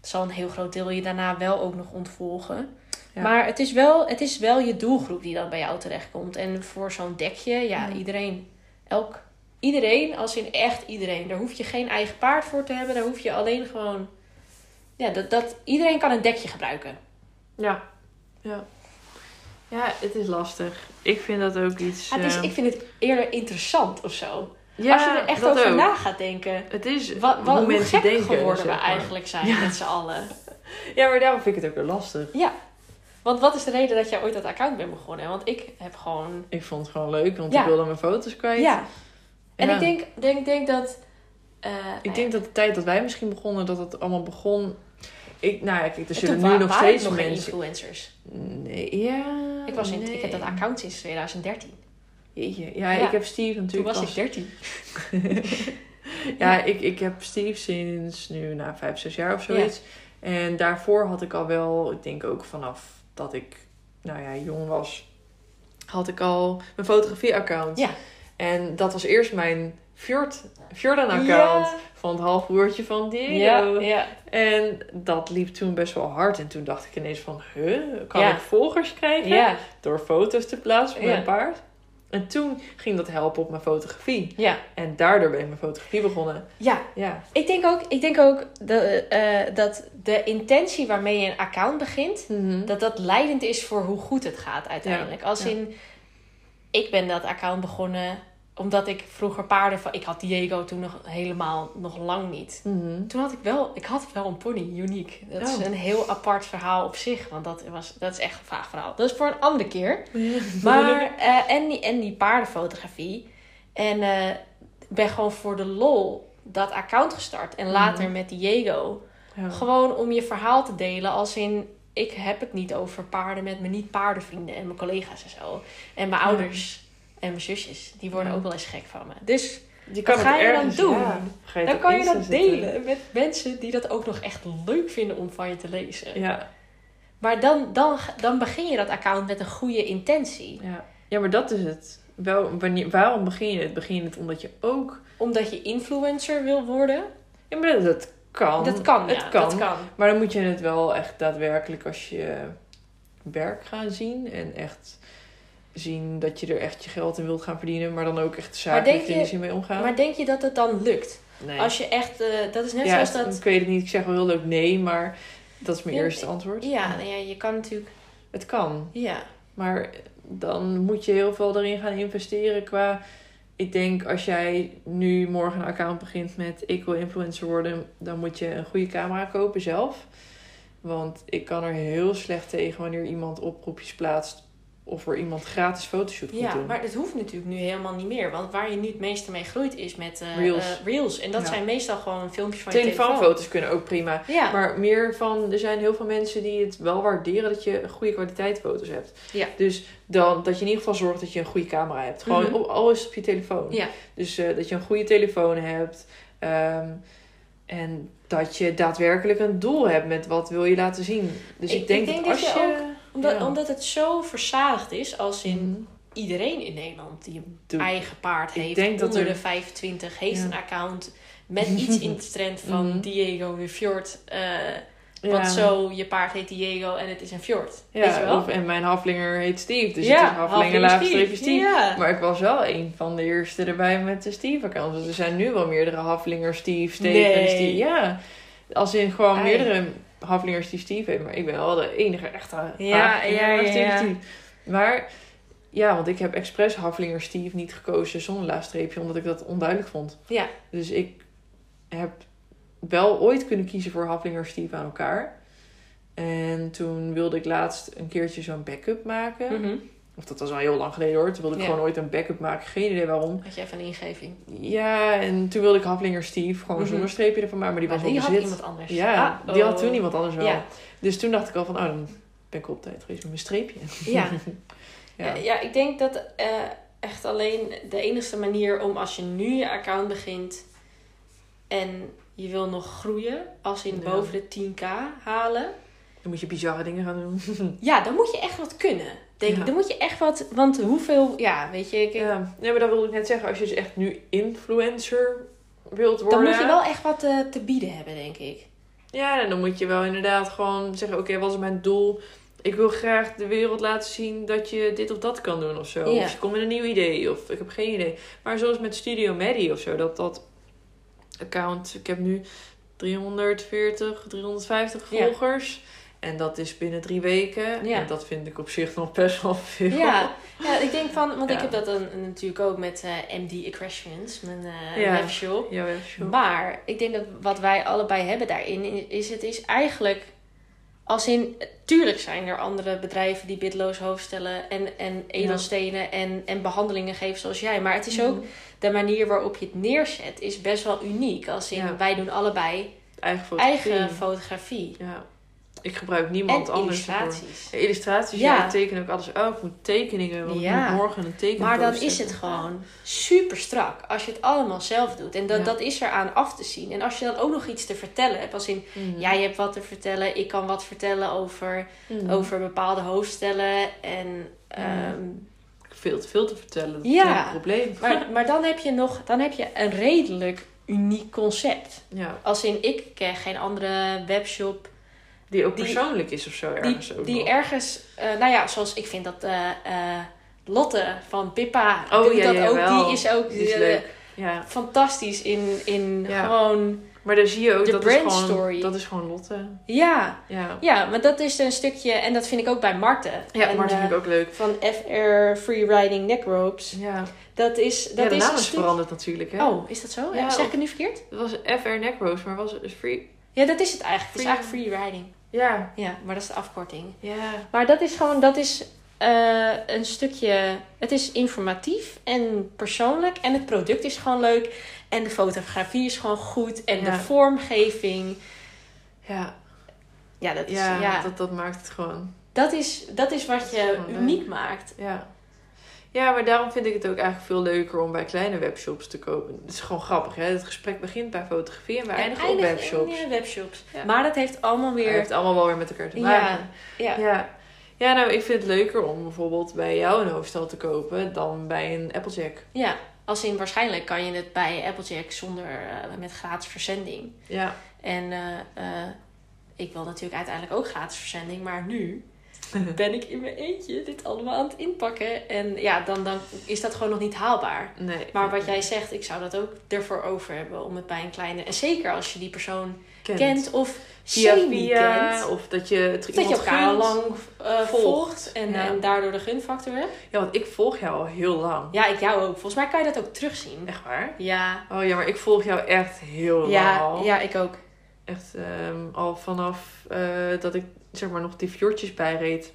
zal een heel groot deel je daarna wel ook nog ontvolgen. Ja. Maar het is, wel, het is wel je doelgroep die dan bij jou terechtkomt. En voor zo'n dekje, ja, Ja. iedereen, elk, iedereen, als in echt iedereen. Daar hoef je geen eigen paard voor te hebben. Daar hoef je alleen gewoon, ja, dat, dat, iedereen kan een dekje gebruiken. Ja. Ja. Ja, het is lastig. Ik vind dat ook iets... Ja, het is, eh, ik vind het eerder interessant of zo. ja, Als je er echt over ook. na gaat denken. Het is Wat, wat, hoe hoe mensen denken. geworden we eigenlijk zijn Ja. met z'n allen. Ja, maar daarom vind ik het ook weer lastig. Ja. Want wat is de reden dat jij ooit dat account bent begonnen? Want ik heb gewoon... Ik vond het gewoon leuk, want Ja. ik wilde mijn foto's kwijt. Ja. En Ja. ik denk, denk, denk dat... eh, Ik nou denk dat de tijd dat wij misschien begonnen, dat het allemaal begon... Ik, nou ja, kijk, er zullen toen nu nog steeds nog mensen... influencers. Nee, ja... Ik, was in, nee. ik heb dat account sinds 2013. Jeetje. Ja, Ja. ik heb Steve Toen natuurlijk was pas- ik 13. ja, ik, ik heb Steve sinds nu, nou, vijf, zes jaar of zoiets. En daarvoor had ik al wel, ik denk ook vanaf dat ik, nou ja, jong was, had ik al mijn fotografie-account. Ja. En dat was eerst mijn Fjord, Fjordan-account Ja. van het halfbroertje van Diego. Ja, ja. En dat liep toen best wel hard. En toen dacht ik ineens van, huh, kan ik volgers krijgen? Door foto's te plaatsen van mijn paard. En toen ging dat helpen op mijn fotografie. ja. En daardoor ben ik mijn fotografie begonnen. ja. Ja. Ik denk ook, ik denk ook dat, eh, dat de intentie waarmee je een account begint... dat dat leidend is voor hoe goed het gaat uiteindelijk. Als in, ik ben dat account begonnen omdat ik vroeger paarden van... Ik had Diego toen nog helemaal nog lang niet. Mhm. Toen had ik wel, ik had wel een pony, uniek. Dat is Oh. een heel apart verhaal op zich, want dat, was, dat is echt een vaag verhaal. Dat is voor een andere keer. Maar, eh, en, die, en die paardenfotografie. En eh, ben gewoon voor de lol dat account gestart. En later Mhm. met Diego. Ja. Gewoon om je verhaal te delen als in... Ik heb het niet over paarden met mijn niet-paardenvrienden en mijn collega's en zo. En mijn Ja. ouders en mijn zusjes. Die worden ook wel eens gek van me. Dus Je Wat het ga je dan doen? ja, je dan kan je dat zetten. delen met mensen die dat ook nog echt leuk vinden om van je te lezen. Ja, Maar dan, dan, dan begin je dat account met een goede intentie. ja. ja, maar dat is het. Wel, wanneer, waarom begin je het? Begin je het omdat je ook... Omdat je influencer wil worden. Ja, maar dat, dat kan. Dat kan, Het ja, kan. Dat kan. Maar dan moet je het wel echt daadwerkelijk als je werk gaan zien. En echt zien dat je er echt je geld in wilt gaan verdienen. Maar dan ook echt je- financieel mee omgaan. Maar denk je dat het dan lukt? nee. Als je echt, eh, dat is net ja, zoals dat... ik weet het niet. Ik zeg wel heel leuk nee, maar dat is mijn Ja, eerste antwoord. Ja, nou ja, je kan natuurlijk... Het kan. Ja, Maar dan moet je heel veel erin gaan investeren qua... Ik denk als jij nu morgen een account begint met ik wil influencer worden... dan moet je een goede camera kopen zelf. Want ik kan er heel slecht tegen wanneer iemand oproepjes plaatst... of er iemand gratis fotoshoot ja doen. maar dat hoeft natuurlijk nu helemaal niet meer. Want waar je nu het meeste mee groeit is met eh, Reels. eh, reels. En dat Ja. zijn meestal gewoon filmpjes van je telefoon. Telefoonfoto's kunnen ook prima. Ja, Maar meer van, er zijn heel veel mensen die het wel waarderen dat je goede kwaliteit foto's hebt. Ja. Dus dan, dat je in ieder geval zorgt dat je een goede camera hebt. Gewoon Mhm. op, al is het op je telefoon. Ja. Dus eh, dat je een goede telefoon hebt. Ehm, en dat je daadwerkelijk een doel hebt met wat wil je laten zien. Dus ik, Ik- denk, ik denk dat dat als je je... omdat, ja. omdat het zo verzadigd is als in iedereen in Nederland die een Doe- eigen paard Ik heeft, denk dat onder er- de 25, heeft Ja. een account met iets in de trend van Mhm. Diego de Fjord. eh Ja. Want zo, je paard heet Diego en het is een fjord. Ja, Weet je wel? Of, en mijn haflinger heet Steve. Dus ja, het is haflinger, Haflinger laagstreepje Steve. Ja. Maar ik was wel een van de eerste erbij met de Steve-account. Dus er zijn nu wel meerdere Haflinger, Steve, Steve en Nee. Steve. Ja, als in gewoon meerdere Die Steve heeft. Maar ik ben wel de enige echte Ja, ja, ja, Steve, ja. Maar ja, want ik heb expres Haflinger Steve niet gekozen zonder laagstreepje. Omdat ik dat onduidelijk vond. Ja. Dus ik heb wel ooit kunnen kiezen voor Haflinger Steve aan elkaar. En toen wilde ik laatst een keertje zo'n backup maken. Mhm. Of dat was al heel lang geleden hoor. Toen wilde ik Ja. gewoon ooit een backup maken. Geen idee waarom. Had je even een ingeving. Ja, en toen wilde ik Haflinger Steve gewoon Mhm. zonder streepje ervan maken. Maar die Maar was die al had bezit. iemand anders. Ja, Ah, die had toen iemand anders wel. Ja. Dus toen dacht ik al van, oh, dan ben ik op tijd geweest met mijn streepje. Ja. Ja. Ja. ik denk dat eh, echt alleen de enige manier om als je nu je account begint en je wil nog groeien, als in boven de 10k halen, Dan moet je bizarre dingen gaan doen. ja, dan moet je echt wat kunnen. Denk Ja. ik. Dan moet je echt wat, want hoeveel, ja, weet je, ik, ja. nee, maar dat wilde ik net zeggen. Als je dus echt nu influencer wilt worden. dan moet je wel echt wat eh, te bieden hebben, denk ik. Ja, en dan moet je wel inderdaad gewoon zeggen: Oké, wat is mijn doel? Ik wil graag de wereld laten zien dat je dit of dat kan doen of zo. Ja. Of je komt met een nieuw idee of ik heb geen idee. Maar zoals met Studio Medi of zo, dat dat account, ik heb nu 340, 350 Ja. En dat is binnen drie weken. Ja. En dat vind ik op zich nog best wel veel. Ja, ja, ik denk van, want ik heb dat dan natuurlijk ook met eh, MD Equestrians, mijn Ja. webshop. Ja, webshop. Maar ik denk dat wat wij allebei hebben daarin is het is eigenlijk als in tuurlijk zijn er andere bedrijven die bidloos hoofdstellen en, en edelstenen en, en behandelingen geven zoals jij. Maar het is ook Mhm. de manier waarop je het neerzet is best wel uniek. Als in wij doen allebei Eigen fotografie. eigen fotografie Ja. Ik gebruik niemand en anders illustraties. Ja, Illustraties, ja. Ja. ik teken ook alles uit. Ik moet tekeningen, want Ja. ik moet morgen een tekening Maar dan is het gewoon super strak als je het allemaal zelf doet. En dat, Ja. dat is eraan af te zien. En als je dan ook nog iets te vertellen hebt, als in Mhm. jij hebt wat te vertellen, ik kan wat vertellen over, Mhm. over bepaalde hoofdstellen. En, ehm, Veel te veel te vertellen, dat Ja. is een probleem. maar, maar dan heb je nog dan heb je een redelijk uniek concept. Ja, Als in, ik ken geen andere webshop die ook Die- persoonlijk is of zo die, ergens ook die ergens, eh, nou ja, zoals ik vind dat eh, eh, Lotte van Pippa, Oh, ja, dat ja, ook, wel. die is ook Die is leuk. Ja, fantastisch in, in Ja. gewoon, maar daar zie je ook, De dat is, gewoon, story. dat is gewoon Lotte. ja. Ja, Ja, maar dat is een stukje, en dat vind ik ook bij Marten. ja En, maar dat vind ik ook leuk. Van FR Freeriding Neck Ropes. Ja, Dat is, dat ja de is naam is veranderd natuurlijk, hè? Oh, is dat zo? Zeg ik het nu verkeerd? Het was FR Neckrose, maar was het free? Ja, dat is het eigenlijk. Het is Free- eigenlijk freeriding. Ja. Ja, maar dat is de afkorting. Ja. Maar dat is gewoon, dat is eh, een stukje, het is informatief en persoonlijk. En het product is gewoon leuk. En de fotografie is gewoon goed. En de vormgeving. Ja, Ja, dat is, ja, ja, Dat, dat maakt het gewoon. dat is, dat is wat je leuk. uniek maakt. Ja. Ja, maar daarom vind ik het ook eigenlijk veel leuker om bij kleine webshops te kopen. Het is gewoon grappig, hè? Het gesprek begint bij fotografie en we En eindigen op webshops. in, eh, webshops. Ja. Maar dat heeft allemaal Het weer... heeft allemaal wel weer met elkaar te Ja, maken. ja. Ja. ja, nou, ik vind het leuker om bijvoorbeeld bij jou een hoofdstel te kopen dan bij een Applejack. Ja, als in waarschijnlijk kan je het bij Applejack zonder eh, met gratis verzending. Ja. En eh, eh, ik wil natuurlijk uiteindelijk ook gratis verzending, maar nu ben ik in mijn eentje dit allemaal aan het inpakken. En ja, dan, dan is dat gewoon nog niet haalbaar. Nee. Maar wat jij zegt, ik zou dat ook ervoor over hebben om het bij een kleine. En zeker als je die persoon kent. kent of via kent. of dat je het dat je elkaar lang eh, volgt. en, Ja. en daardoor de gunfactor hebt. Ja, want ik volg jou al heel lang. Ja, ik jou ook. Volgens mij kan je dat ook terugzien. Echt waar? Ja, Oh ja, maar ik volg jou echt heel lang ja, ik ook. Echt ehm, al vanaf eh, dat ik zeg maar nog die fjordjes bijreed.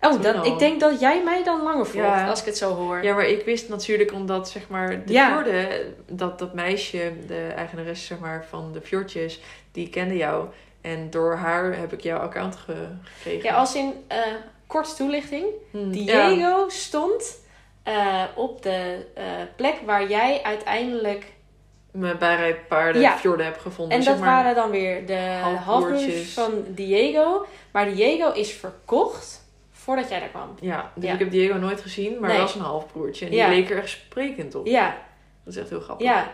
Oh, dan, ik denk dat jij mij dan langer volgt, Ja. als ik het zo hoor. Ja, maar ik wist natuurlijk omdat zeg maar de Ja. fjorden, dat, dat meisje, de eigenares zeg maar van de fjordjes, die kende jou. En door haar heb ik jouw account ge- gekregen. Ja, als in eh korte toelichting. Hmm, Diego ja. stond eh, op de eh, plek waar jij uiteindelijk... Mijn bijrijpaarden Ja. fjorden heb gevonden. En zeg dat maar. waren dan weer de Halfbroertjes. van Diego. Maar Diego is verkocht voordat jij daar kwam. Ja, dus Ja. ik heb Diego nooit gezien, maar Nee. wel zijn halfbroertje. En die Ja. leek er echt sprekend op. Ja, Dat is echt heel grappig. ja.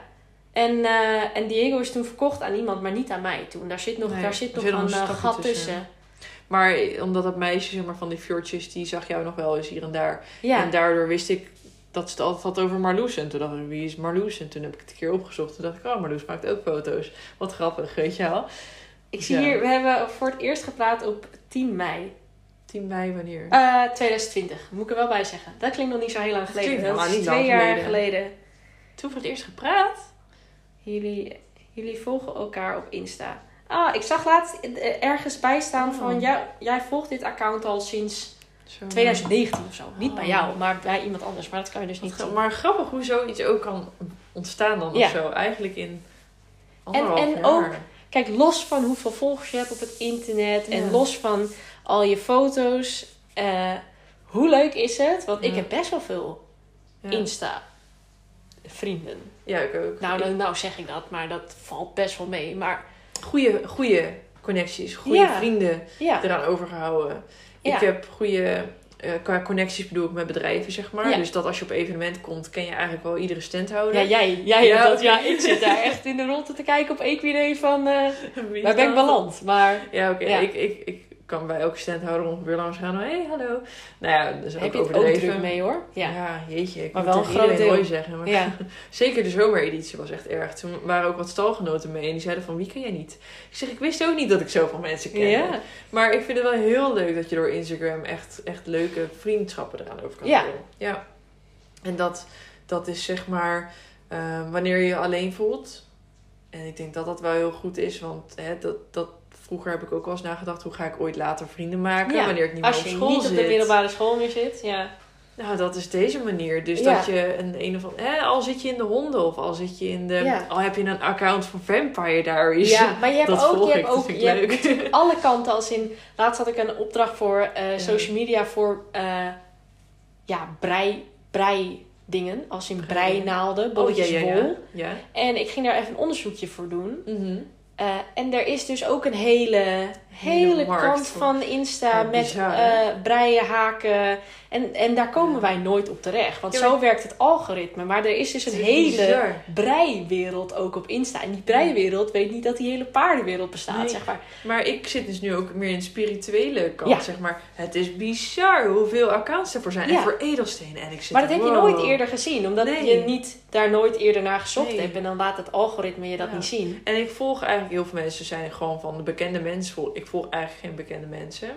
En, eh, en Diego is toen verkocht aan iemand, maar niet aan mij toen. Daar zit nog, Nee, daar zit nog een een eh, gat tussen. tussen. Maar omdat dat meisje zeg maar, van die fjordjes, die zag jou nog wel eens hier en daar. Ja. En daardoor wist ik dat ze het altijd had over Marloes. En toen dacht ik, wie is Marloes? En toen heb ik het een keer opgezocht. Toen dacht ik, oh, Marloes maakt ook foto's. Wat grappig, weet je wel. Ik zie Ja. hier, we hebben voor het eerst gepraat op 10 mei 10 mei wanneer? Eh, 2020, moet ik er wel bij zeggen. Dat klinkt nog niet zo heel lang geleden. Dat is niet twee lang jaar geleden. geleden. Toen voor het eerst gepraat? Jullie, jullie volgen elkaar op Insta. Ah, ik zag laatst eh, ergens bij staan Oh. van... Jij, jij volgt dit account al sinds Zo. 2019 of zo. Niet bij Oh. jou, maar bij iemand anders. Maar dat kan je dus niet zien. Maar grappig hoe zoiets ook kan ontstaan dan Ja. of zo. Eigenlijk in en jaar. ook- Kijk, los van hoeveel volgers je hebt op het internet... en Ja. los van al je foto's... eh, hoe leuk is het? Want ik heb best wel veel Ja. Insta vrienden. Ja, ik ook. Nou, dan, nou zeg ik dat, maar dat valt best wel mee. Maar Goede, goede connecties, goede vrienden eraan overgehouden. Ik heb goede eh, qua connecties bedoel ik met bedrijven, zeg maar. Ja. Dus dat als je op evenement komt, ken je eigenlijk wel iedere standhouder. ja jij, jij Ja, hebt dat. Ja, ik zit daar echt in de ronde te kijken op Equidee van... is waar ben ik beland? Maar Ja, oké. Ja. Ik, ik, ik kan bij elke standhouder ongeveer langs gaan. Hé, hey, hallo. Nou ja, dat is Heb ook je overdreven. druk mee hoor? Ja. Ja, jeetje. Ik Maar moet wel een groot iedereen deel. mooi zeggen. Maar Ja. Zeker de zomereditie was echt erg. Toen waren ook wat stalgenoten mee en die zeiden van wie ken jij niet? Ik zeg, ik wist ook niet dat ik zoveel mensen ken. Ja. Maar ik vind het wel heel leuk dat je door Instagram echt, echt leuke vriendschappen eraan over kan Ja. doen. Ja. En dat, dat is zeg maar eh, wanneer je je alleen voelt. En ik denk dat dat wel heel goed is. Want hè, dat, dat, vroeger heb ik ook wel eens nagedacht. Hoe ga ik ooit later vrienden maken? Ja, Wanneer ik niet Als meer je op school niet op zit. de middelbare school meer zit, ja. Nou, dat is deze manier. Dus Ja. dat je een, een of andere... Hè, al zit je in de honden of al zit je in de... Ja. Al heb je een account van Vampire Diaries. Ja, maar je hebt dat ook, je hebt ook je hebt alle kanten. Als in, laatst had ik een opdracht voor eh, social media voor eh, ja, brei, brei dingen. Als in Brei. breinaalden, Oh, ja, bolletjes ja. wol. ja. En ik ging daar even een onderzoekje voor doen. Mhm. Eh, en er is dus ook een hele, hele markt kant voor- van Insta met bizar, eh breien, haken. En, en daar komen wij nooit op terecht. Want Ja, maar- zo werkt het algoritme. Maar er is dus een is hele bizar. breiwereld ook op Insta. En die breiwereld weet niet dat die hele paardenwereld bestaat, Nee. zeg maar. Maar ik zit dus nu ook meer in de spirituele kant, Ja. zeg maar. Het is bizar hoeveel accounts ervoor zijn. Ja. En voor edelstenen. En ik zit Maar dat heb je nooit eerder gezien. Omdat Nee. je niet, daar nooit eerder naar gezocht Nee. hebt. En dan laat het algoritme je dat niet zien. En ik volg eigenlijk heel veel mensen zijn gewoon van de bekende mensen. vol- Ik volg eigenlijk geen bekende mensen.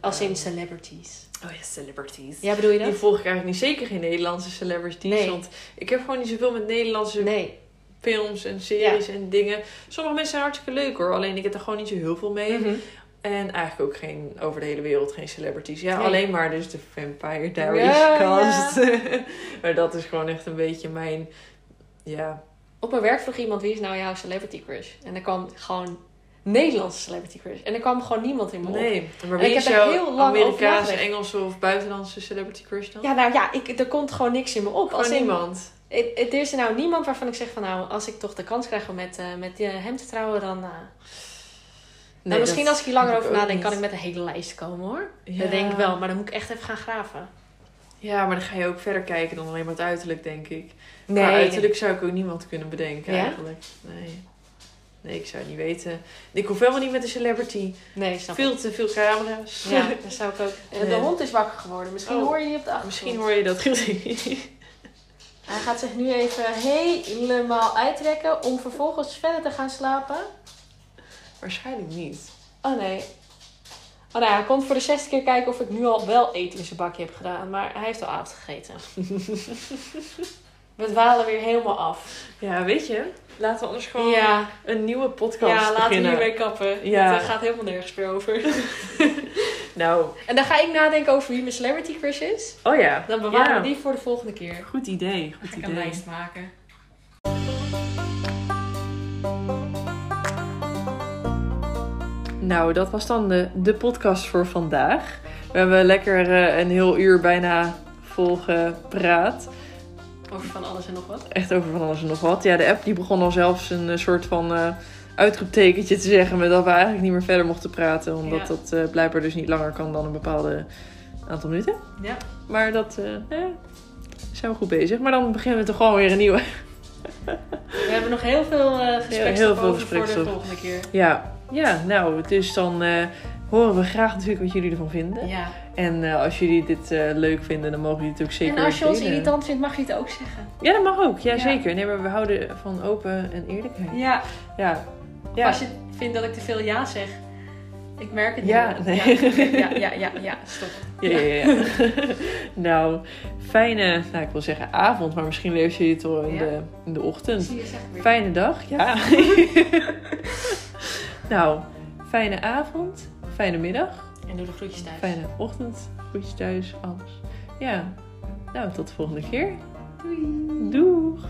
Als in celebrities. Oh ja, celebrities. Ja, bedoel je Die dat? volg ik eigenlijk niet. Zeker geen Nederlandse celebrities. Nee. Want ik heb gewoon niet zoveel met Nederlandse Nee. films en series en dingen. Sommige mensen zijn hartstikke leuk hoor. Alleen ik heb er gewoon niet zo heel veel mee. Mhm. En eigenlijk ook geen, over de hele wereld geen celebrities. Ja, Nee. alleen maar dus de Vampire Diaries Ja, cast. maar dat is gewoon echt een beetje mijn... Ja, Op mijn werk vroeg iemand, wie is nou jouw celebrity crush? En er kwam gewoon Nederlandse celebrity crush. En er kwam gewoon niemand in me op. nee. Maar En ik heb er heel lang over Amerikaanse. Engelse of buitenlandse celebrity crush dan? Ja, nou ja, ik, er komt gewoon niks in me op. Gewoon Als in- niemand. Het, het is er nou niemand waarvan ik zeg van nou, als ik toch de kans krijg om met, eh, met eh, hem te trouwen, dan... eh, nou, misschien als ik hier langer over nadenk, kan ik met een hele lijst komen hoor. Ja. Dat denk ik wel, maar dan moet ik echt even gaan graven. Ja, maar dan ga je ook verder kijken dan alleen maar het uiterlijk, denk ik. Nee, Qua uiterlijk zou ik ook niemand kunnen bedenken Ja? eigenlijk. Nee. Nee, ik zou het niet weten. Ik hoef helemaal niet met een celebrity. nee snap ik. Veel te veel camera's. Ja, dat zou ik ook. Eh, De hond is wakker geworden. Misschien Oh. hoor je die op de achtergrond. Misschien hoor je dat. Hij gaat zich nu even helemaal uitrekken om vervolgens verder te gaan slapen. Waarschijnlijk niet. Oh nee. Oh nou, hij komt voor de zesde keer kijken of ik nu al wel eten in zijn bakje heb gedaan. Maar hij heeft al avond gegeten. We dwalen weer helemaal af. Ja, weet je, laten we anders gewoon Ja, een nieuwe podcast ja laten we beginnen. hiermee kappen. Ja. Het gaat helemaal nergens meer over. Nou, En dan ga ik nadenken over wie mijn celebrity crush is. oh ja. Dan bewaren Ja. we die voor de volgende keer. Goed idee, Ga goed ik een idee. lijst maken. Nou, dat was dan de, de podcast voor vandaag. We hebben lekker eh, een heel uur bijna vol gepraat. Over van alles en nog wat. Echt over van alles en nog wat. Ja, de app die begon al zelfs een eh, soort van eh uitroeptekentje te zeggen... met dat we eigenlijk niet meer verder mochten praten. Omdat Ja. dat eh, blijkbaar dus niet langer kan dan een bepaalde aantal minuten. Ja. Maar dat eh, zijn we goed bezig. Maar dan beginnen we toch gewoon weer een nieuwe. We hebben nog heel veel gespreksstof heel veel voor de volgende keer. Ja, ja nou, dus dan horen we graag natuurlijk wat jullie ervan vinden. Ja. En eh, als jullie dit eh, leuk vinden, dan mogen jullie het ook zeker en als je ons delen. irritant vindt, mag je het ook zeggen. Ja, dat mag ook. Ja, Ja. zeker. Nee, maar we houden van open en eerlijkheid. Ja. Ja. Ja. als je vindt dat ik te veel ja zeg. Ik merk het Ja, niet. nee. Ja, ja, ja, ja, stop. Ja, ja, ja. nou, fijne, nou ik wil zeggen avond, maar misschien lees je het al in, de, in de ochtend. Fijne dag, ja. nou, fijne avond, fijne middag, En doe de groetjes thuis. fijne ochtend, groetjes thuis, alles. Ja, nou tot de volgende keer. Doei. Doeg!